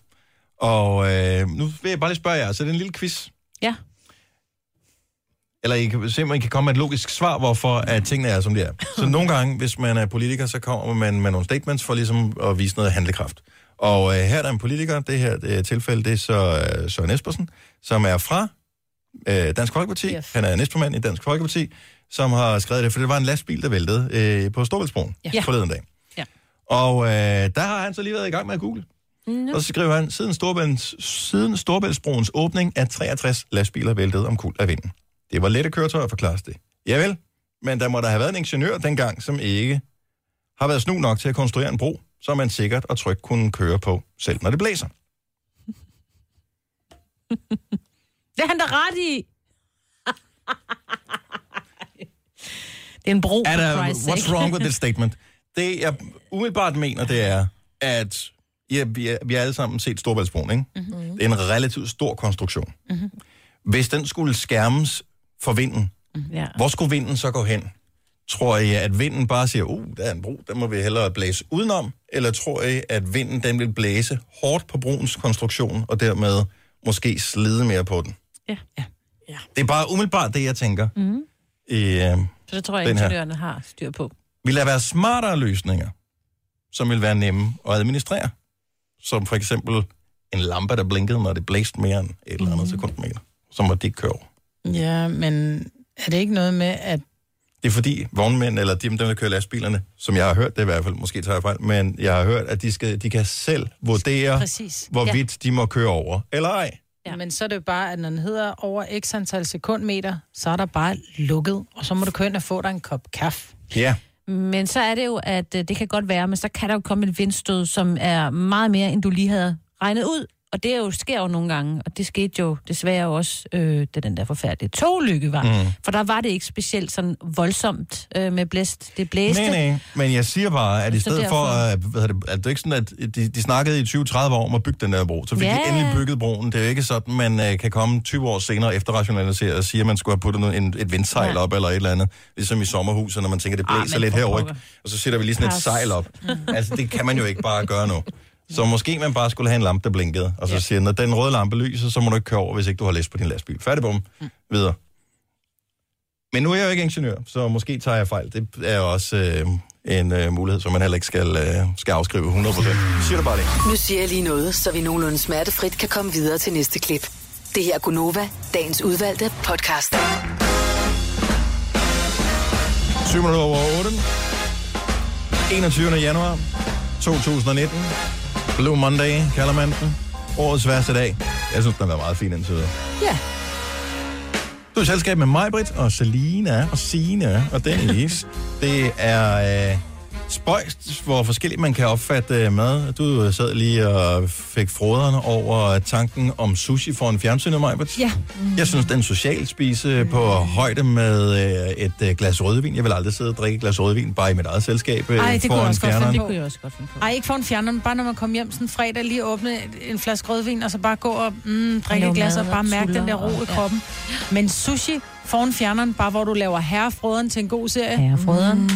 Og øh, nu vil jeg bare lige spørge jer, så det er en lille quiz. Ja. Eller I kan se, om I kan komme med et logisk svar, hvorfor at tingene er, som de er. Så nogle gange, hvis man er politiker, så kommer man med nogle statements for ligesom at vise noget handlekraft. Og øh, her er der en politiker, det her det tilfælde, det er så øh, Søren Espersen, som er fra øh, Dansk Folkeparti. Yes. Han er næstformand i Dansk Folkeparti, som har skrevet det, for det var en lastbil, der væltede øh, på Storbæltsbroen Ja. forleden dag. Og øh, der har han så lige været i gang med at google. No. Og så skriver han, siden, Storbælts, siden Storbæltsbroens åbning er 63 lastbiler væltet om kul af vinden. Det var lette køretøjer, forklares det. Javel, men der må der have været en ingeniør dengang, som ikke har været snu nok til at konstruere en bro, som man sikkert og trygt kunne køre på, selv når det blæser. *laughs* Det er han da ret i. det er en bro, Er der, what's sake. wrong with this statement? Det, jeg umiddelbart mener, det er, at ja, vi, er, vi har alle sammen set Storbæltsbroen, ikke? Mm-hmm. Det er en relativt stor konstruktion. Mm-hmm. Hvis den skulle skærmes for vinden, Ja. hvor skulle vinden så gå hen? Tror I, at vinden bare siger, uh, der er en bro, der må vi hellere blæse udenom? Eller tror I, at vinden den vil blæse hårdt på broens konstruktion, og dermed måske slide mere på den? Ja. ja. Det er bare umiddelbart det, jeg tænker. Mm. I, øh, Så det tror jeg, ingeniørerne har styr på. vil der være smartere løsninger, som vil være nemme at administrere? Som for eksempel en lampe, der blinkede, når det blæste mere end et eller andet mm. sekundmeter, som må de ikke køre. Ja, men er det ikke noget med, at... Det er fordi vognmænd, eller de, dem, der kører lastbilerne, som jeg har hørt det i hvert fald, måske tager jeg fejl, men jeg har hørt, at de, skal, de kan selv vurdere, Præcis. hvorvidt de må køre over, eller ej. Ja. Men så er det jo bare, at når den hedder over x antal sekundmeter, så er der bare lukket, og så må du køre ind og få dig en kop kaffe. Ja. Men så er det jo, at øh, det kan godt være, men så kan der jo komme et vindstød, som er meget mere, end du lige havde regnet ud. Og det er jo, sker jo nogle gange, og det skete jo desværre også, øh, da den der forfærdelige togulykke var. Mm. For der var det ikke specielt sådan voldsomt øh, med blæst. Det blæste. Nej, nej, men jeg siger bare, at i stedet for, derfor- at, hvad det, at det er ikke sådan, at de, de snakkede i 20-30 år om at bygge den der bro, så fik Ja. de endelig bygget broen. Det er jo ikke sådan, man uh, kan komme 20 år senere efter rationalisere og sige, at man skulle have puttet noget, en, et vindsejl Ja. op eller et eller andet, ligesom i sommerhuset, når man tænker, det Ah, blæser men lidt herover, og så sætter vi lige sådan et sejl op. altså, det kan man jo ikke bare gøre nu. Så måske man bare skulle have en lampe, der blinkede, og så siger, når den røde lampe lyser, så må du ikke køre over, hvis ikke du har læst på din lastbil. Færdig bum. Videre. Men nu er jeg jo ikke ingeniør, så måske tager jeg fejl. Det er jo også øh, en øh, mulighed, som man heller ikke skal, øh, skal afskrive 100%. Siger du bare det. Nu siger jeg lige noget, så vi nogenlunde smertefrit kan komme videre til næste klip. Det her er Gunova, dagens udvalgte podcast. 7 minutter over 8. 21. januar 2019. Blue Monday kalder man den. Årets værste dag. Jeg synes, den har været meget fin indtil videre. Ja. Du er i selskab med mig, Britt, og Selina, og Sine og Dennis. *laughs* Det er øh, spøjst, hvor forskelligt man kan opfatte øh, mad. Du øh, sad lige og fik froderne over tanken om sushi for en fjernsynet, mig, Britt. Ja. Jeg synes, den social spise på højde med øh, et glas rødvin. Jeg vil aldrig sidde og drikke et glas rødvin, bare i mit eget selskab Ej, det kunne jeg foran også godt fjerneren. finde Det kunne jeg også godt finde på. Ej, ikke få en fjerner, men bare når man kommer hjem sådan fredag, lige åbne en flaske rødvin, og så bare gå og mm, drikke et glas, og bare mærke den der ro i og- ja. kroppen. Men sushi foran fjerneren, bare hvor du laver herrefrøderen til en god serie. Herrefrøderen. Mm.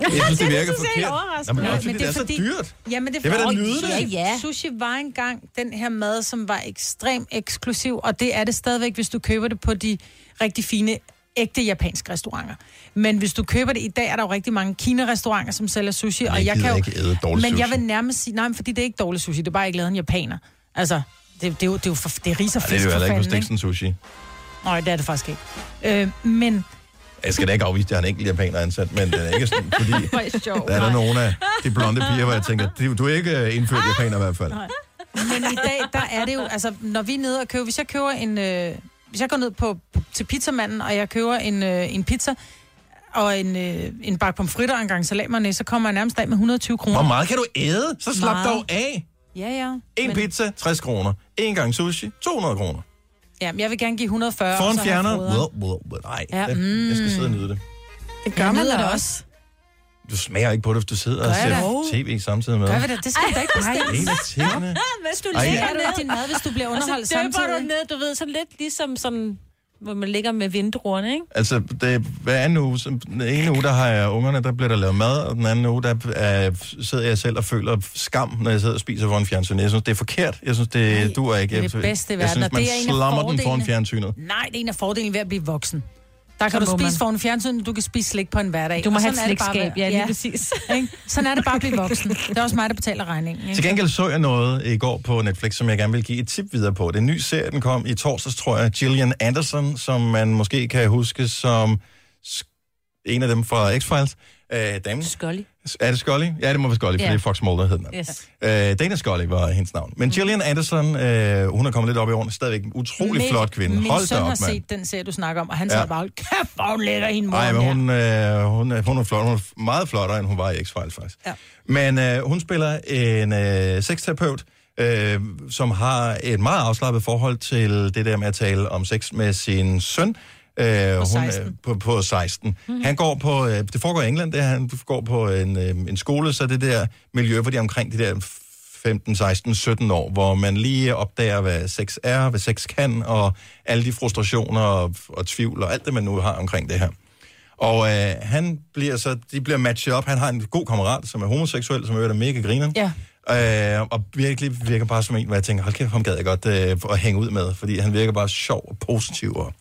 Jeg synes, det virker synes jeg er forkert. men også, men fordi det er så dyrt. Jamen, det er Jeg vil da fordi- nyde det. Ja, Ja, ja. Sushi var engang den her mad, som var ekstremt eksklusiv, og det er det stadigvæk, hvis du køber det på de rigtig fine ægte japanske restauranter. Men hvis du køber det i dag, er der jo rigtig mange Kina-restauranter, som sælger sushi. Jeg og jeg kan jo, ikke æde dårlig Men jeg sushi. vil nærmest sige, nej, fordi det er ikke dårlig sushi, det er bare ikke lavet en japaner. Altså, det, det, er jo, det er jo for, det er ris og fisk det er jo for heller ikke ikke? Stiksen Sushi. Nej, det er det faktisk ikke. Øh, men Jeg skal da ikke afvise, at jeg har en enkelt japaner ansat, men det er ikke sådan, fordi *laughs* sjovt. der er der nogle af de blonde piger, hvor jeg tænker, du, du er ikke øh, indført japaner i hvert fald. Men i dag, der er det jo, altså, når vi er nede og køber, hvis jeg køber en, øh, hvis jeg går ned på, til pizzamanden, og jeg køber en, øh, en pizza, og en, øh, en bakke pomfritter og en gang salatmerne, så kommer jeg nærmest af med 120 kroner. Hvor meget kan du æde? Så slap Meget. dog af. Ja, ja. En Men- pizza, 60 kroner. En gang sushi, 200 kroner. Ja, men jeg vil gerne give 140. For og en så have fjerner? Well, well, well, nej, Ja, mm. jeg skal sidde og nyde det. Det gør man da det også. Du smager ikke på det, hvis du sidder og ser tv samtidig med. Gør vi det? Det skal du da ikke bestemme. En af tingene. Hvis du Ej, du ned, ikke din mad, hvis du bliver og underholdt så døber samtidig? du ned, du ved, sådan lidt ligesom sådan, hvor man ligger med vindruerne, ikke? Altså, det, hver anden uge, så, den ene uge, der har jeg ungerne, der bliver der lavet mad, og den anden uge, der er, sidder jeg selv og føler skam, når jeg sidder og spiser foran fjernsynet. Jeg synes, det er forkert. Jeg synes, det Nej, du er ikke. det er det bedste i jeg verden, synes, og man det er en af slammer den foran fordelene. fjernsynet. Nej, det er en af fordelene ved at blive voksen. Der kan Så du spise man. foran fjernsyn, du kan spise slik på en hverdag. Du må have et er slikskab, ja, lige præcis. *laughs* Ikke? Sådan er det bare at blive voksen. Det er også mig, der betaler regningen. Til Ikke? gengæld så jeg noget i går på Netflix, som jeg gerne vil give et tip videre på. Det er en ny serie, den kom i torsdags, tror jeg. Gillian Anderson, som man måske kan huske som en af dem fra X-Files. Øh, damen. Scully. Er det Scully? Ja, det må være Scully, det er Fox Mulder, hed den. Yes. Øh, Dana Scully var hendes navn. Men Gillian Anderson, øh, hun er kommet lidt op i årene. Stadigvæk en utrolig Min- flot kvinde. Min Hold søn op, har mand. set den serie, du snakker om, og han Ja. sagde bare, kæft, hvor hun lægger hende mor. Nej, men hun, øh, hun, er, hun er flot. Hun er meget flottere, end hun var i X-Files, faktisk. Ja. Men øh, hun spiller en øh, sexterapeut, øh, som har et meget afslappet forhold til det der med at tale om sex med sin søn. Øh, På hun, 16. øh, på, på 16. Mm-hmm. Han går på, øh, det foregår i England, det han går på en, øh, en skole, så det der miljø, hvor de er omkring de der 15, 16, 17 år, hvor man lige opdager, hvad sex er, hvad sex kan, og alle de frustrationer og, og tvivl, og alt det, man nu har omkring det her. Og øh, han bliver så, de bliver matchet op. Han har en god kammerat, som er homoseksuel, som er mega griner. Ja. Øh, og virkelig virker bare som en, hvor jeg tænker, hold kæft, ham gad jeg godt øh, at hænge ud med, fordi han virker bare sjov og positiv. Og,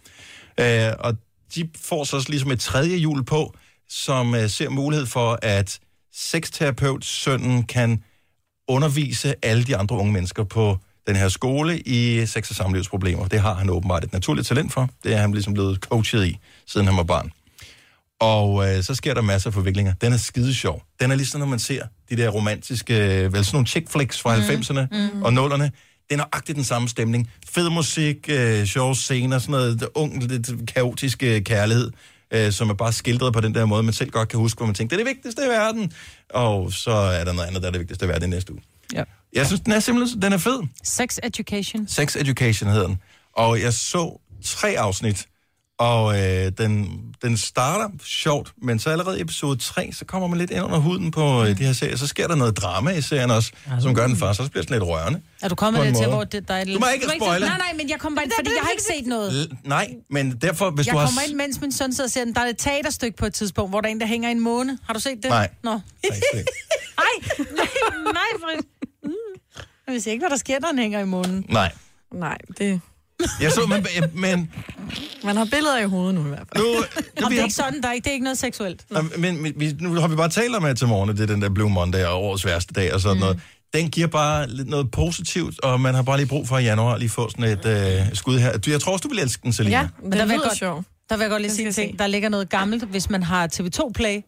øh, og de får så ligesom et tredje hjul på, som øh, ser mulighed for, at sexterapeut sønnen kan undervise alle de andre unge mennesker på den her skole i sex- og samlivsproblemer. Det har han åbenbart et naturligt talent for. Det er han ligesom blevet coachet i, siden han var barn. Og øh, så sker der masser af forviklinger. Den er skide sjov. Den er ligesom, når man ser de der romantiske, øh, vel sådan nogle chick flicks fra mm. 90'erne mm. og 0'erne. Det er nøjagtigt den samme stemning. Fed musik, øh, sjove scener, sådan noget ung, lidt kaotisk øh, kærlighed, øh, som er bare skildret på den der måde, man selv godt kan huske, hvor man tænker, det er det vigtigste i verden. Og så er der noget andet, der er det vigtigste i verden i næste uge. Ja. Jeg synes, den er simpelthen den er fed. Sex Education. Sex Education hedder den. Og jeg så tre afsnit, og øh, den, den starter sjovt, men så allerede i episode 3, så kommer man lidt ind under huden på øh, de her serier. Så sker der noget drama i serien også, som gør den faktisk også bliver sådan lidt rørende. Er du kommet til, hvor det, der er et Du må ikke spoile. Nej, nej, men jeg kommer ind, fordi jeg har ikke set noget. L- nej, men derfor, hvis Jeg du har... kommer ind, mens min søn sidder og ser den. Der er et teaterstykke på et tidspunkt, hvor der er en, der hænger i en måne. Har du set det? Nej. Nå. Nej, *laughs* nej, nej, Frit. Mm. Jeg ved ikke, hvad der sker, når han hænger i månen. Nej. Nej, det... Jeg så, men, men Man har billeder i hovedet nu i hvert fald. nu... Om det er ikke sådan, der er ikke, det er ikke noget seksuelt. Nå, Men, men vi, nu har vi bare talt om, at til morgen, det er den der Blue Monday og årets værste dag og sådan mm. noget. Den giver bare lidt noget positivt, og man har bare lige brug for i januar lige få sådan et øh, skud her. Du, Jeg tror også, du vil elske den, Selina. Ja, Men det der vil jeg godt- sjovt. Der vil jeg godt lige sige en ting. se. Der ligger noget gammelt, hvis man har TV2 Play.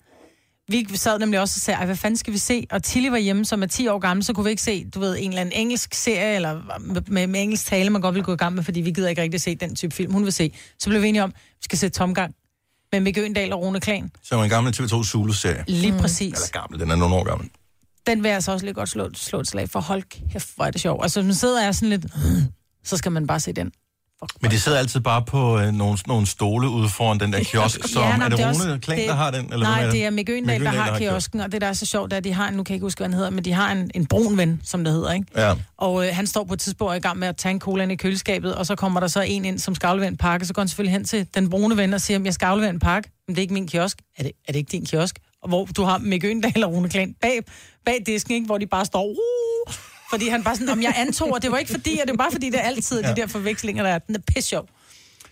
Vi sad nemlig også og sagde, "Ej, hvad fanden skal vi se? Og Tilly var hjemme, som er 10 år gammel, så kunne vi ikke se, du ved, en eller anden engelsk serie, eller med, med, med engelsk tale, man godt ville gå i gang med, fordi vi gider ikke rigtig se den type film, hun vil se. Så blev vi enige om, at vi skal se Tomgang med Mikke Øndal og Rune Klan. Som en gammel TV2 Zulu-serie. Lige mm. præcis. Eller gammel, den er nogle år gammel. Den vil jeg så også lige godt slå, slå et slag for. Hold kæft, hvor er det sjovt. Altså, man sidder jeg sådan lidt, så skal man bare se den. Men de sidder altid bare på øh, nogle, nogle stole ude foran den der kiosk, som... nej, er det men Rune også- Klan, der har den? Eller nej, hvem det er Mikke Øgendal, der har kiosken, og det, der er så sjovt, er, at de har en, nu kan jeg ikke huske, hvad han hedder, men de har en, en brun ven, som det hedder, ikke? Ja. Og øh, han står på et tidspunkt i gang med at tage en cola ind i køleskabet, og så kommer der så en ind, som skal aflevere en pakke, så går han selvfølgelig hen til den brune ven og siger, jeg skal aflevere en pakke, men det er ikke min kiosk. Er det, er det ikke din kiosk? Og hvor du har Mikke Øgendal og Rune Klan bag, bag disken, ikke? hvor de bare står, uh, fordi han bare sådan, om jeg antog, og det var ikke fordi, og det var bare fordi, det er altid ja. de der forvekslinger, der er. Den er pisse sjov.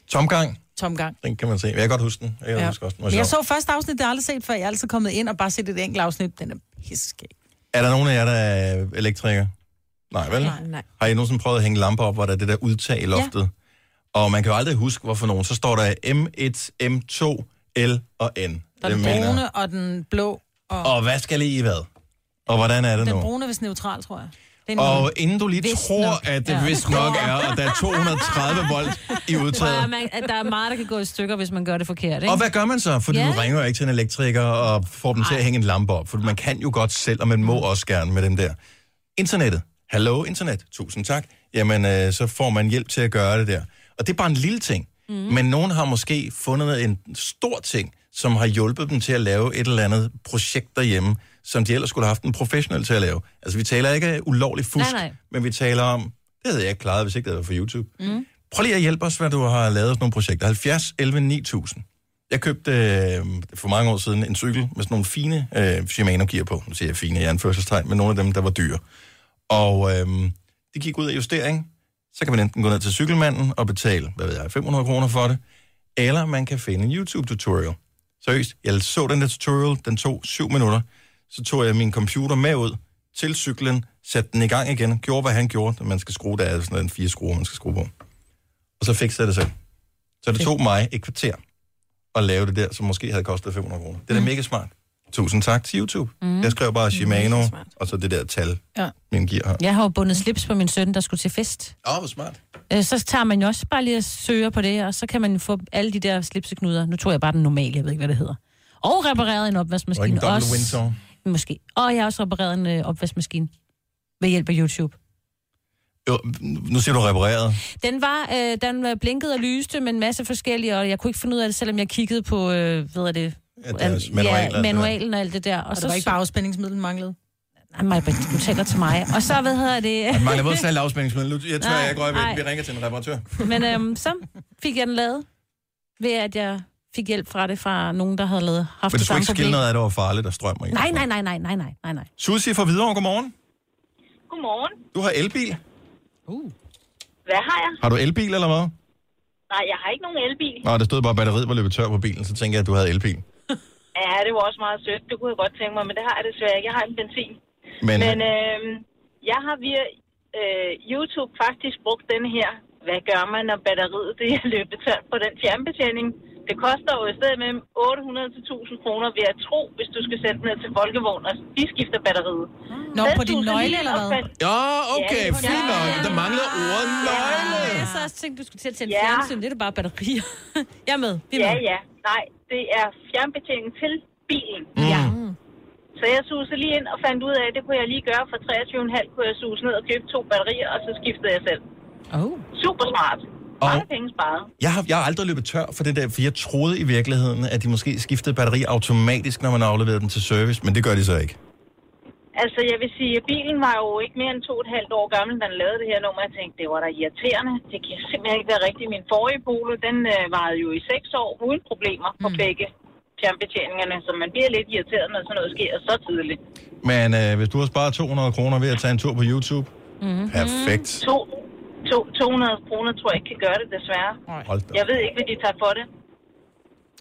Tomgang, Tomgang. den kan man se. Jeg kan godt huske den. Jeg kan Ja. huske også, den jeg så første afsnit, det har jeg aldrig set før. Jeg er altid kommet ind og bare set et enkelt afsnit. Den er pisseskæg. Er der nogen af jer, der er elektrikere? Nej, vel? Nej, nej. Har I nogensinde prøvet at hænge lamper op, hvor der er det der udtag i loftet? Ja. Og man kan jo aldrig huske, hvorfor nogen. Så står der M1, M2, L og N. Der er den mener- brune og den blå. Og, Og hvad skal lige i hvad? Og hvordan er det den nu? brune er vist neutral, tror jeg. Det er en Og inden du lige Vist tror, nok. at det Ja. vist nok er, og der er 230 volt i *laughs* udtaget. at, man, at der er meget, der kan gå i stykker, hvis man gør det forkert, ikke? Og hvad gør man så? Fordi Ja. du ringer jo ikke til en elektriker og får dem til at hænge en lampe op. For man kan jo godt selv, og man må også gerne med dem der. Internettet. Hallo, internet. Tusind tak. Jamen, øh, så får man hjælp til at gøre det der. Og det er bare en lille ting. Mm. Men nogen har måske fundet en stor ting, som har hjulpet dem til at lave et eller andet projekt derhjemme, som de ellers skulle have haft en professionel til at lave. Altså, vi taler ikke ulovlig fusk, Nej, nej. men vi taler om, det havde jeg ikke klaret, hvis ikke det været for YouTube. Mm. Prøv lige at hjælpe os, hvad du har lavet sådan nogle projekter. 70, 11, 9000. Jeg købte øh, for mange år siden en cykel med sådan nogle fine øh, Shimano-gear på. Nu siger jeg fine i anførselstegn, men nogle af dem, der var dyre. Og øh, det gik ud af justering. Så kan man enten gå ned til cykelmanden og betale, hvad ved jeg, 500 kroner for det. Eller man kan finde en YouTube-tutorial. Seriøst, jeg så den der tutorial, den tog syv minutter. Så tog jeg min computer med ud til cyklen, satte den i gang igen, gjorde, hvad han gjorde. Man skal skrue, der er sådan en fire skruer, man skal skrue på. Og så fik jeg det selv. Så det tog mig et kvarter at lave det der, som måske havde kostet 500 kroner. Det er da mega smart. Tusind tak til YouTube. Mm. Jeg skrev bare Shimano, og så det der tal, Ja. min gear har. Jeg har jo bundet slips på min søn, der skulle til fest. Åh, oh, hvor smart. Øh, Så tager man jo også bare lige og søger på det, og så kan man få alle de der slipseknuder. Nu tror jeg bare den normale, jeg ved ikke, hvad det hedder. Og repareret en Og opvaskemaskine. ikke en også. Windsor. Måske. Og jeg har også repareret en øh, opvaskemaskine. Ved hjælp af YouTube. Jo, nu siger du repareret. Den var, øh, den blinkede og lyste med en masse forskellige, og jeg kunne ikke finde ud af det, selvom jeg kiggede på, øh, hvad er det? Ja, deres manual, ja, manualen og alt det der. Og, Og det var ikke bare afspændingsmiddel, manglede. Nej, du taler til mig. Og så, hvad hedder det? Man mangler både og afspændingsmiddel. Jeg tror, Nej, jeg går. Vi ringer til en reparatør. Men øhm, så fik jeg den lavet, ved at jeg fik hjælp fra det fra nogen, der havde lavet, haft Men det du skulle samme ikke skille problem. noget af, det var farligt, der strømmer i. Nej, nej, nej, nej, nej, nej, nej, nej. Susie fra Hvidovre, godmorgen. Godmorgen. Du har elbil. Hvad har jeg? Har du elbil, eller hvad? Nej, jeg har ikke nogen elbil. Nå, der stod bare, at batteriet var løbet tør på bilen, så tænker jeg, at du havde elbil. *laughs* Ja, det var også meget sødt. Det kunne jeg godt tænke mig, men det har jeg desværre ikke. Jeg har en benzin. Men, Men øh, jeg har via øh, YouTube faktisk brugt den her. Hvad gør man, når batteriet det er løbet tørt på den fjernbetjening? Det koster jo i stedet mellem 800 til 1000 kroner ved at tro, hvis du skal sætte den ned til folkevogn og de skifter batteriet. Nå, på din nøgle eller hvad? Ja, okay, Ja, det fint nok. ja. Der mangler ordet nøgle. Jeg så også tænkte, du skulle til at tænde Ja. fjernsyn. Det er da bare batterier. jeg er med. Vi er Ja, med. ja. Nej, det er fjernbetjening til bilen. Mm. Ja. Så jeg susede lige ind og fandt ud af, at det kunne jeg lige gøre for 23,5 kunne jeg suse ned og købe to batterier, og så skiftede jeg selv. Oh. Super smart. Mange penge sparet. Jeg har, jeg har aldrig løbet tør for det der, for jeg troede i virkeligheden, at de måske skiftede batteri automatisk, når man afleverede den til service, men det gør de så ikke. Altså, jeg vil sige, at bilen var jo ikke mere end to og et halvt år gammel, da den lavede det her nummer. Jeg tænkte, det var da irriterende. Det kan simpelthen ikke være rigtigt. Min forrige polo, den øh, varede jo i seks år uden problemer på mm. begge fjernbetjeningerne, så man bliver lidt irriteret, når sådan noget sker så tidligt. Men øh, hvis du har sparet 200 kroner ved at tage en tur på YouTube, Mm-hmm. perfekt. To, to, 200 kroner tror jeg ikke kan gøre det, desværre. Jeg ved ikke, hvad de tager for det.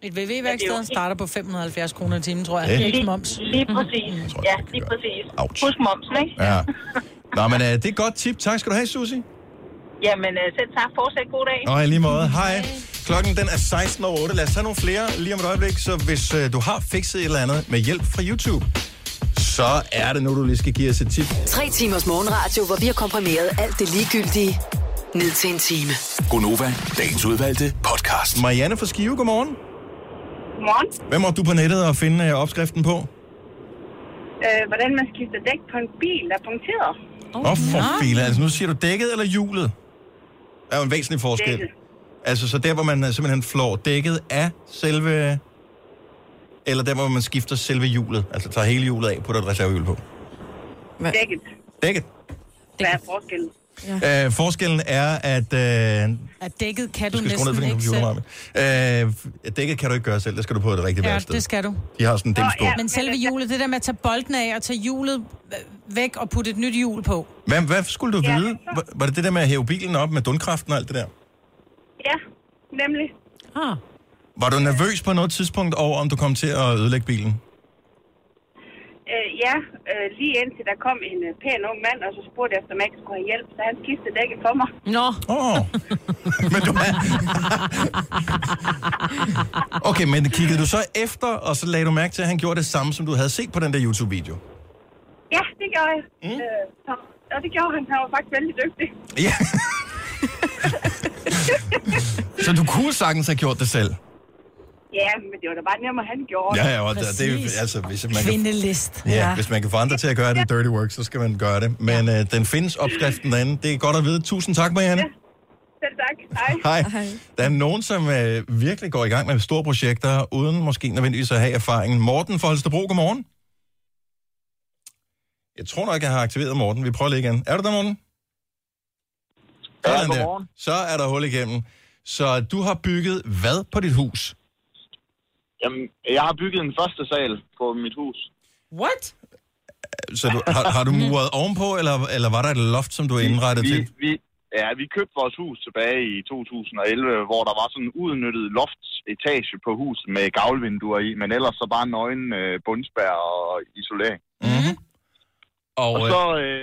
Et VV-værksted starter på 570 kroner i timen, tror jeg. Det- er ikke moms. Lige præcis. Ja, lige præcis. Husk momsen, ikke? Ja. *laughs* Nå, men øh, det er et godt tip. Tak skal du have, Susi. Jamen, øh, selv tak. Fortsæt god dag. Og i lige måde. Hej. Klokken den er 16.08. Lad os tage nogle flere lige om et øjeblik. Så hvis øh, du har fikset et eller andet med hjælp fra YouTube, så er det nu, du lige skal give os et tip. Tre timers morgenradio, hvor vi har komprimeret alt det ligegyldige ned til en time. Gonova, dagens udvalgte podcast. Marianne fra Skive, godmorgen. Godmorgen. Hvad må du på nettet og finde øh, opskriften på? Øh, hvordan man skifter dæk på en bil, der er punkteret. Åh, oh, for filen. Altså, nu siger du dækket eller hjulet? Der er jo en væsentlig forskel. Dækket. Altså, så der, hvor man øh, simpelthen flår dækket af selve... Eller der, hvor man skifter selve hjulet. Altså, tager hele hjulet af, putter et reservehjul på. Dækket. Dækket. Hvad er forskellen? Ja. Øh, forskellen er, at... Øh, At dækket kan du, du skal skrue ned næsten for din ikke selv. Øh, Dækket kan du ikke gøre selv. Det skal du på et rigtigt Ja, værksted. det skal du. De har sådan en dæmstol. Men selve hjulet, det der med at tage bolden af og tage hjulet væk og putte et nyt hjul på. Hvad, hvad skulle du vide? Var, var det det der med at hæve bilen op med dundkraften og alt det der? Ja, nemlig. Ah. Var du nervøs på noget tidspunkt over, om du kom til at ødelægge bilen? Øh, ja, øh, lige indtil der kom en øh, pæn ung mand, og så spurgte jeg, efter, om jeg ikke skulle have hjælp, så han skiftede dækket for mig. Nå. Åh. Oh. men du er... Okay, men kiggede du så efter, og så lagde du mærke til, at han gjorde det samme, som du havde set på den der YouTube-video? Ja, det gjorde jeg. Mm. Øh, så, og det gjorde han. Han var faktisk vældig dygtig. Ja. *laughs* så du kunne sagtens have gjort det selv? Ja, men det var da bare nemmere, han gjorde. Ja, ja, og det, det, er- altså, hvis man kan, Kvindelist. ja, hvis man kan få andre til at gøre det dirty work, så skal man gøre det. Men øh, den findes opskriften derinde. Det er godt at vide. Tusind tak, Marianne. Selv tak. Hej. Hej. Der er nogen, som øh, virkelig går i gang med store projekter, uden måske nødvendigvis at have erfaringen. Morten fra Holstebro, godmorgen. Jeg tror nok, jeg har aktiveret Morten. Vi prøver lige igen. Er du der, Morten? Ja, godmorgen. Så er der hul igennem. Så du har bygget hvad på dit hus? Jamen, jeg har bygget en første sal på mit hus. What? Så du, har, har du *laughs* muret ovenpå, eller, eller var der et loft, som du indrettet vi, til? Vi, ja, vi købte vores hus tilbage i 2011, hvor der var sådan en udnyttet loftetage på huset med gavlvinduer i, men ellers så bare nøgen øh, bundsbær og isolering. Mm-hmm. Og, Og så, øh,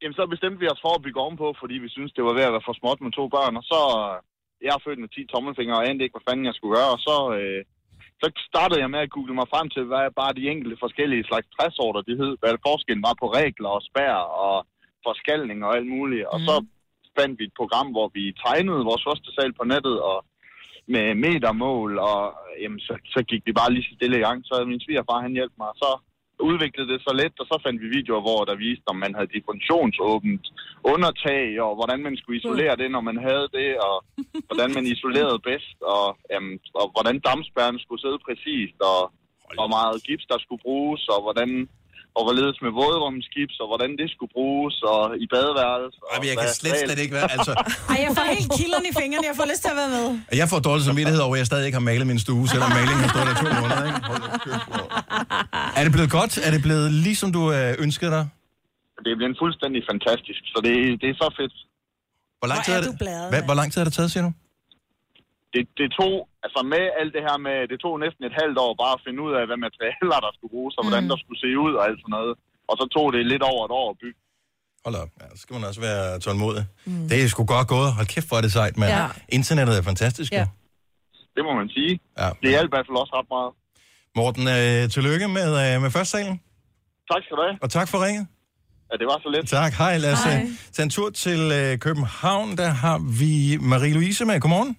jamen, så bestemte vi os for at bygge ovenpå, fordi vi syntes, det var ved at være for småt med to børn. Og så, øh, jeg er født med 10 tommelfingre og anede ikke, hvad fanden jeg skulle gøre. Og så, øh, så startede jeg med at google mig frem til, hvad bare de enkelte forskellige slags træsorter, det hed, hvad forskellen var på regler og spær og forskalning og alt muligt. Og så fandt vi et program, hvor vi tegnede vores første sal på nettet og med metermål, og jamen, så, så gik vi bare lige så stille i gang. Så min svigerfar, han hjalp mig, så udviklede det så let, og så fandt vi videoer, hvor der viste, om man havde differentionsåbent undertag, og hvordan man skulle isolere det, når man havde det, og *laughs* hvordan man isolerede bedst, og, jamen, og hvordan dampspærren skulle sidde præcist, og hvor meget gips der skulle bruges, og hvordan og hvorledes med vådrumsgips, og hvordan det skulle bruges, og i badeværelset. Ej, men jeg kan slet, slet ikke være... Altså, *laughs* Ej, jeg får helt kilderne i fingrene. Jeg får lyst til at være med. jeg får dårlig samvittighed over, at jeg stadig ikke har malet min stue, selvom malingen har stået der to måneder. Ikke? Er det blevet godt? Er det blevet ligesom du øh, ønskede dig? Det er blevet fuldstændig fantastisk, så det, det er så fedt. Hvor lang Hvor tid er er du det, bladet, hvad, hvor lang tid har det taget, siger du? Det, det tog, altså med alt det her med, det tog næsten et halvt år bare at finde ud af, hvad materialer der skulle bruges, og hvordan Mm. der skulle se ud og alt sådan noget. Og så tog det lidt over et år at bygge. Hold op, ja, så skal man også være tålmodig. Mm. Det er sgu godt gået. Hold kæft, hvor er det sejt, men Ja. internettet er fantastisk. Ja. Det må man sige. Ja. Det hjalp i hvert fald også ret meget. Morten, øh, tillykke med, øh, med førstsalen, Tak skal du have. og tak for ringet. Ja, det var så lidt. Tak, hej. Lad os Hej. tage en tur til øh, København. Der har vi Marie-Louise med. Godmorgen.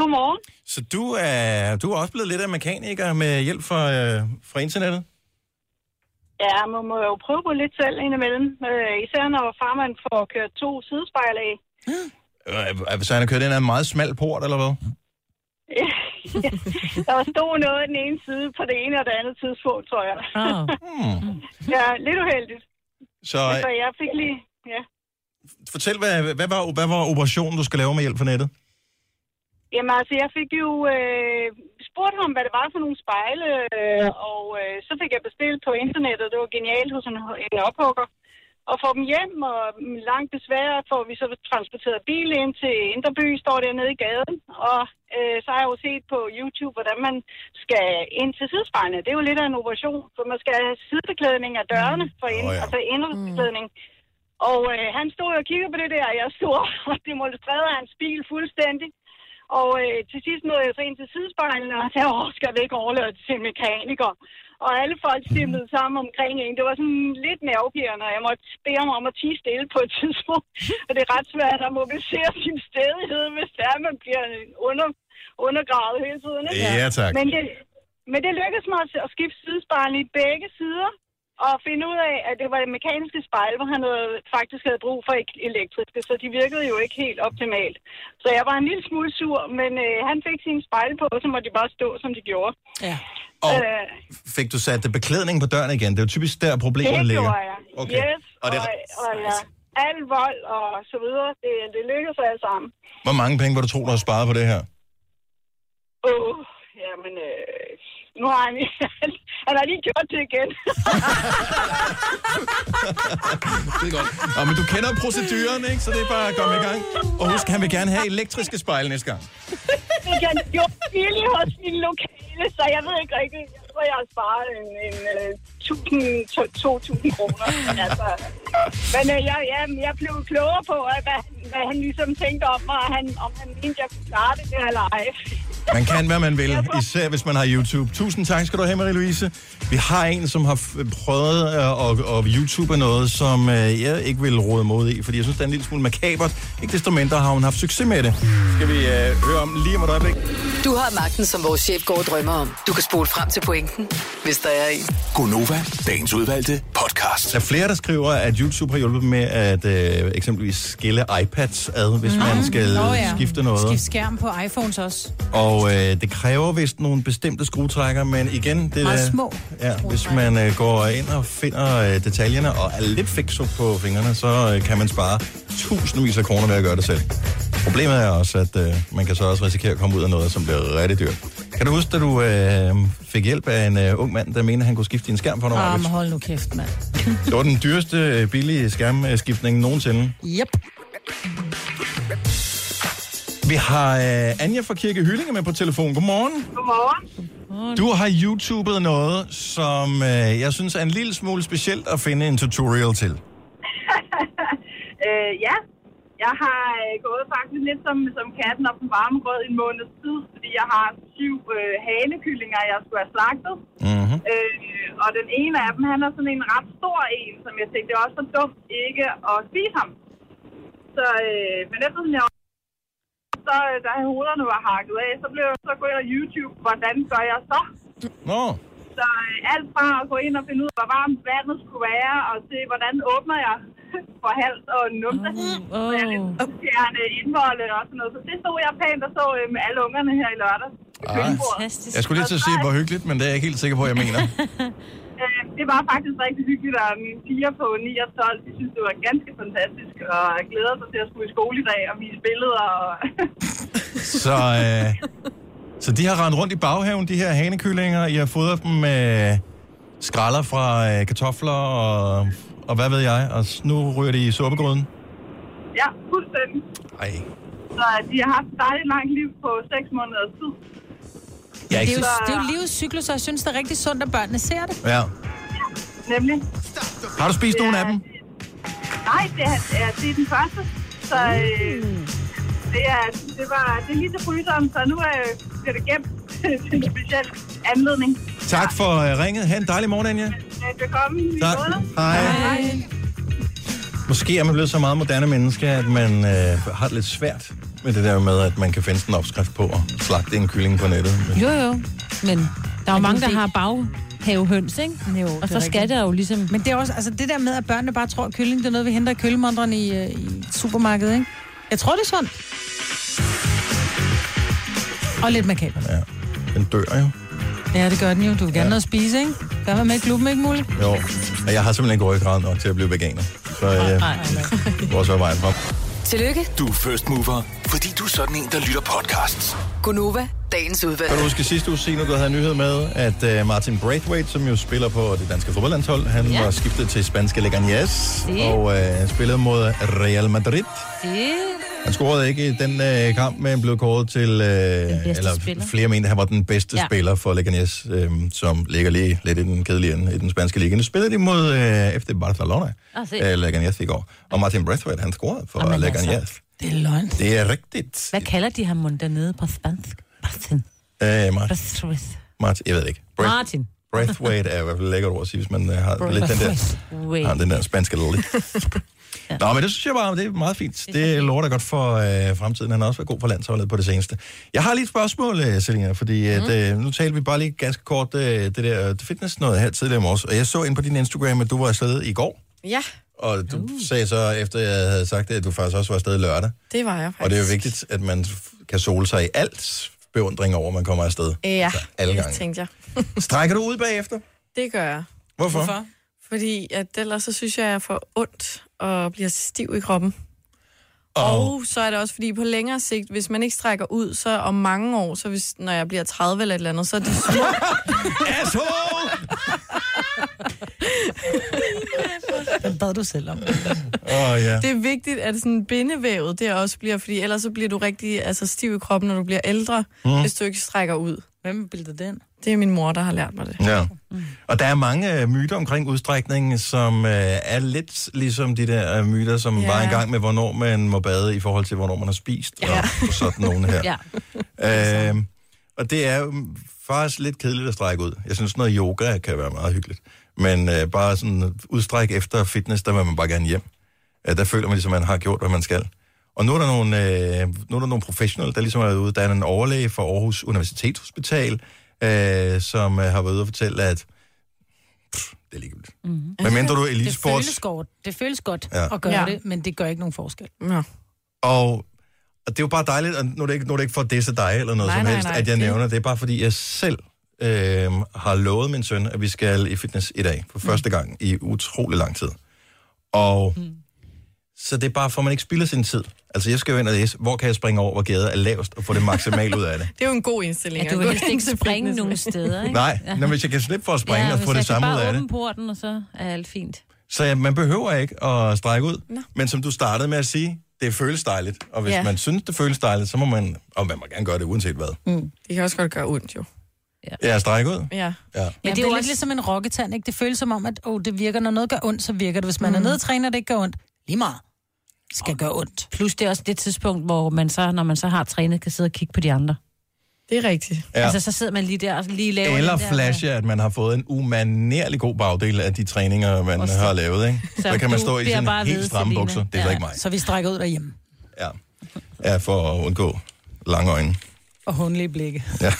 Godmorgen. Så du er, du er også blevet lidt af mekaniker med hjælp fra, øh, fra internettet? Ja, man må jo prøve på lidt selv indimellem. Øh, især når farmand får kørt to sidespejl af. Øh, Så han har kørt ind ad en meget smal port, eller hvad? Der stod noget af den ene side på det ene og det andet tidspunkt, tror jeg. Oh. ja, lidt uheldigt. Så Så jeg fik lige... Ja. fortæl, hvad, hvad, var, hvad var operationen, du skal lave med hjælp fra nettet? Jamen altså, jeg fik jo øh, spurgt ham, hvad det var for nogle spejle, øh, og øh, så fik jeg bestilt på internettet. Det var genialt hos en, en ophugger. Og får dem hjem, og langt besvær får vi så transporteret bil ind til Indreby, står dernede i gaden. Og øh, så har jeg jo set på YouTube, hvordan man skal ind til sidespejlene. Det er jo lidt af en operation, for man skal have sidebeklædning af dørene for ind, oh, ja. altså indebeklædning. Og øh, han stod og kiggede på det der, og jeg stod *laughs* og demonstrerede hans bil fuldstændig. Og øh, til sidst nåede jeg så ind til sidespejlene, og sagde, åh, skal vi ikke overlade det til en mekaniker? Og alle folk stimlede sammen omkring en. Det var sådan lidt nervepirrende, og jeg måtte bede ham om at tige stille på et *laughs* tidspunkt. Og det er ret svært at mobilisere *laughs* sin stedighed, hvis det er, man bliver under, undergravet hele tiden. Ikke? Ja, tak. Men det, men det lykkedes mig at skifte sidespejlene i begge sider, og finde ud af, at det var det mekaniske spejl, hvor han havde, faktisk havde brug for ek- elektriske, så de virkede jo ikke helt optimalt. Så jeg var en lille smule sur, men øh, han fik sine spejle på, så måtte de bare stå, som de gjorde. Ja. Og øh, fik du sat beklædning på døren igen? Det er jo typisk der, problemet det ligger. gjorde jeg. Okay. Yes, Og det, og, og ja, al vold og så videre, det, det lykkedes alt sammen. hvor mange penge vil du tro, du har sparet på det her? Åh, oh, jamen, øh, nu har han, *laughs* han har lige gjort det igen. det er godt. Nå, men du kender proceduren, ikke? Så det er bare at komme i gang. Og husk, han vil gerne have elektriske spejle næste gang. det kan jo billigt hos min lokale, så jeg ved ikke rigtigt. Jeg tror, jeg har sparet en, en uh, 1000, 2.000 kroner. Altså. Men uh, jeg, jeg, jeg blev klogere på, hvad, hvad han ligesom tænkte om mig, og han, om han mente, jeg kunne klare det der eller ej. Man kan, hvad man vil, især hvis man har YouTube. Tusind tak skal du have, Marie-Louise. Vi har en, som har prøvet øh, at, at YouTube noget, som øh, jeg ikke vil råde mod i, fordi jeg synes, det er en lille smule makabert. Ikke desto mindre har hun haft succes med det. Skal vi øh, høre om lige om et øjeblik. Du har magten, som vores chef går og drømmer om. Du kan spole frem til pointen, hvis der er en. Gonova, dagens udvalgte podcast. Der er flere, der skriver, at YouTube har hjulpet dem med at øh, eksempelvis skille iPads ad, hvis man skal Nå ja. skifte noget. Skift skærm på iPhones også. Og øh, det kræver vist nogle bestemte skruetrækker, men igen, det Meget er, små ja, hvis man øh, går ind og finder øh, detaljerne og er lidt fikso på fingrene, så øh, kan man spare tusindvis af kroner ved at gøre det selv. Problemet er også, at øh, man kan så også risikere at komme ud af noget, som bliver rigtig dyrt. Kan du huske, da du øh, fik hjælp af en øh, ung mand, der mente, at han kunne skifte din skærm for noget? Ah, men hold nu kæft, mand. *laughs* Det var den dyreste øh, billige skærmskiftning nogensinde. Yep. Vi har øh, Anja fra Kirke Hyllinge med på telefon. Godmorgen. Godmorgen. Du har YouTubet noget, som øh, jeg synes er en lille smule specielt at finde en tutorial til. *laughs* øh, ja, jeg har øh, gået faktisk lidt som, som katten op den varme grød i en måneds tid, fordi jeg har syv øh, hanekyllinger, jeg skulle have slagtet. Mm-hmm. Øh, og den ene af dem, han er sådan en ret stor en, som jeg tænkte, det er også for dumt ikke at spise ham. Så, øh, men eftersom jeg så, øh, da hovederne var hakket af, så blev jeg så gået ind på YouTube, hvordan gør jeg så? Nå. Så øh, alt fra at gå ind og finde ud af, hvor varmt vandet skulle være, og se, hvordan åbner jeg *laughs* for hals og numse. Mm, oh. Så jeg lidt fjerne indvolde og sådan noget. Så det stod jeg pænt og så øh, med alle ungerne her i lørdag. Ah, jeg skulle lige til at sige, hvor hyggeligt, men det er jeg ikke helt sikker på, jeg mener. *laughs* Øh, det var faktisk rigtig hyggeligt, og mine piger på 9 og 12, de synes, det var ganske fantastisk, og jeg glæder sig til at skulle i skole i dag og vise billeder. Og *laughs* Så, øh, så de har rendt rundt i baghaven, de her hanekyllinger. I har fodret dem med skralder fra øh, kartofler og, og hvad ved jeg, og nu ryger de i suppegryden. ja, fuldstændig. Ej. Så de har haft et dejligt langt liv på 6 måneders tid. Jeg er Det er, jo, det er jo livets cyklus, og jeg synes, det er rigtig sundt, at børnene ser det. Ja. Nemlig. Har du spist nogen af dem? Nej, det er, det er, det den første. Så øh, det, er, det, var, det er lige til fryseren, så nu øh, bliver det gemt *laughs* til en speciel anledning. Tak for øh, ringet. Ha' en dejlig morgen, Anja. Velkommen. Tak. Hej. Hej. Måske er man blevet så meget moderne menneske, at man øh, har det lidt svært med det der med, at man kan finde en opskrift på at slagte en kylling på nettet. Men, Jo, jo. Men der er jo mange, der har bag, havehøns, ikke? Jo, og så skal der jo ligesom... Men det er også, altså det der med, at børnene bare tror, at kylling det er noget, vi henter i køllemondrene i, øh, i supermarkedet, ikke? Jeg tror, det er sundt. Og lidt makabert. Ja. Den dør jo. Ja, det gør den jo. Du vil gerne ja. noget at spise, ikke? Gør være med i klubben, ikke muligt? Jo. Og jeg har simpelthen ikke ryggrad nok til at blive veganer. Så øh, vores er vejen frem. Tillykke, Du er first mover, fordi du er sådan en, der lytter podcasts. Gunova, dagens udvalgte. Kan du huske sidste uge, Signe, du havde nyhed med, at uh, Martin Braithwaite, som jo spiller på det danske fodboldlandshold, han Ja. var skiftet til spanske Leganes Det. og uh, spillede mod Real Madrid. Det... Han scorede ikke i den uh, kamp, men blev kåret til, uh, eller spiller. flere mente, han var den bedste Ja. spiller for Leganes, um, som ligger lige lidt i den kedelige ende i den spanske liga. Nu spillede de mod uh, FC Barcelona, Ah, uh, Leganes i går. Og Martin Braithwaite, han scorede for Jamen, altså. Leganes. Det er løgn. Det er rigtigt. Hvad kalder de ham dernede på spansk? Martin. Uh, Martin. Martin, jeg ved ikke. Braith- Martin. Braithwaite er i hvert fald lækkert ord at sige, hvis man uh, har lidt den der, har den der spanske lidt. *laughs* ja. Nå, men det synes jeg bare, det er meget fint. Det lover da godt for øh, fremtiden. Han har også været god for landsholdet på det seneste. Jeg har lige et spørgsmål, øh, Selina, fordi at, Mhm. øh, nu talte vi bare lige ganske kort øh, det der øh, fitness noget her tidligere i morges, og jeg så ind på din Instagram, at du var afsted i går, Ja, og du uh. sagde så, efter jeg havde sagt det, at du faktisk også var afsted lørdag. det var jeg faktisk. Og det er jo vigtigt, at man kan sole sig i alt beundring over, at man kommer afsted. Ja, alle det gange. tænkte jeg. *laughs* Strækker du ud bagefter? Det gør jeg. Hvorfor? Hvorfor? Fordi at ellers så synes jeg, at jeg får ondt og bliver stiv i kroppen. Og, Og så er det også fordi på længere sigt, hvis man ikke strækker ud, så om mange år, så hvis, når jeg bliver 30 eller et eller andet, så er de små. *laughs* Asshole! Hvad bad du selv om? Åh, ja. Det er vigtigt, at sådan bindevævet det også bliver, fordi ellers så bliver du rigtig altså, stiv i kroppen, når du bliver ældre, mm. hvis du ikke strækker ud. Hvem bildede den? Det er min mor, der har lært mig det. Ja. Og der er mange øh, myter omkring udstrækning, som øh, er lidt ligesom de der øh, myter, som Ja. var engang med, hvornår man må bade i forhold til, hvornår man har spist. Ja. Og, og sådan nogle her. *laughs* Ja. øh, og det er jo faktisk lidt kedeligt at strække ud. Jeg synes, noget yoga kan være meget hyggeligt. Men øh, bare sådan udstræk efter fitness, der vil man bare gerne hjem. Øh, der føler man ligesom, at man har gjort, hvad man skal. Og nu er der nogle, øh, nu er der nogle professionelle, der ligesom er ude. Der er en overlæge fra Aarhus Universitetshospital, øh, som øh, har været ude og fortælle, at pff, det er ligegyldigt. Mm-hmm. Men mindre du er *laughs* Det føles elitesports... godt, det føles godt Ja. at gøre Ja. ja. det, men det gør ikke nogen forskel. Ja. Og, og det er jo bare dejligt, og nu er det ikke, nu er det ikke for at disse dig eller noget Nej, som nej, helst, nej, at jeg det- nævner det. er bare fordi, jeg selv øh, har lovet min søn, at vi skal i fitness i dag, for første gang i utrolig lang tid. Og mm. Så det er bare for, at man ikke spilder sin tid. Altså, jeg skal jo ind og læse, hvor kan jeg springe over, hvor gader er lavest, og få det maksimalt ud af det. *laughs* Det er jo en god indstilling. Ja, du vil helst ikke springe nogen steder, ikke? Nej, ja. når, hvis jeg kan slippe for at springe ja, og få det samme ud bare af det. åbne porten, og så er alt fint. Så ja, man behøver ikke at strække ud. No. Men som du startede med at sige, det føles dejligt. Og hvis Ja. ja. man synes, det føles dejligt, så må man, og man må gerne gøre det uanset hvad. Mm. Det kan også godt gøre ondt, jo. Ja, strække ud. Ja. Ja. Men det er jo lidt ligesom en rokketand, ikke? Det føles som om, at oh, det virker, når noget gør ondt, så virker det. Hvis man mm. er nede og træner, det ikke gør ondt. Lige meget. Skal gøre ondt. Plus det er også det tidspunkt, hvor man så, når man så har trænet, kan sidde og kigge på de andre. Det er rigtigt. Ja. Altså, så sidder man lige der og lige laver Eller der, flashe, at man har fået en umanerlig god bagdel af de træninger, man Også har lavet. Ikke? Så, Så kan man stå i bare helt stramme bukser. Det er ja. så ikke mig. Så vi strækker ud derhjemme. Ja. ja, for at undgå lange øjne. Og hundlige blikke. Ja,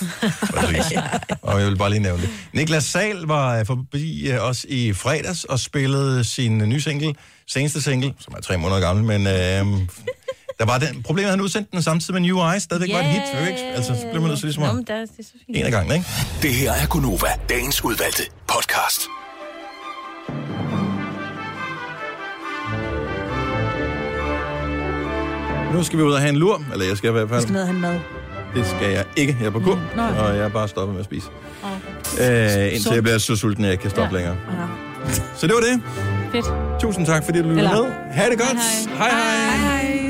præcis. *laughs* Og jeg vil bare lige nævne det. Niklas Sal var øh, forbi øh, os i fredags og spillede sin nye single, seneste single, som er tre måneder gammel, men øh, der var den, problemet, at han udsendte den samtidig med New Eyes, stadigvæk var et hit, yeah. ikke? Altså, så blev man nødt til ligesom Nå, at men der, det er så fint. en af gangen, ikke? Det her er Gunova, dagens udvalgte podcast. Nu skal vi ud og have en lur, eller jeg skal i hvert Vi fald. skal ned og have mad. Det skal jeg ikke. Jeg er på kur, Mm, nå. og jeg er bare stoppet med at spise. Øh, indtil jeg bliver så sulten, at jeg ikke kan stoppe ja. længere. Så det var det. Fedt. Tusind tak, fordi du lyttede med. Ha' det godt. Hej, hej. hej. hej. Hej.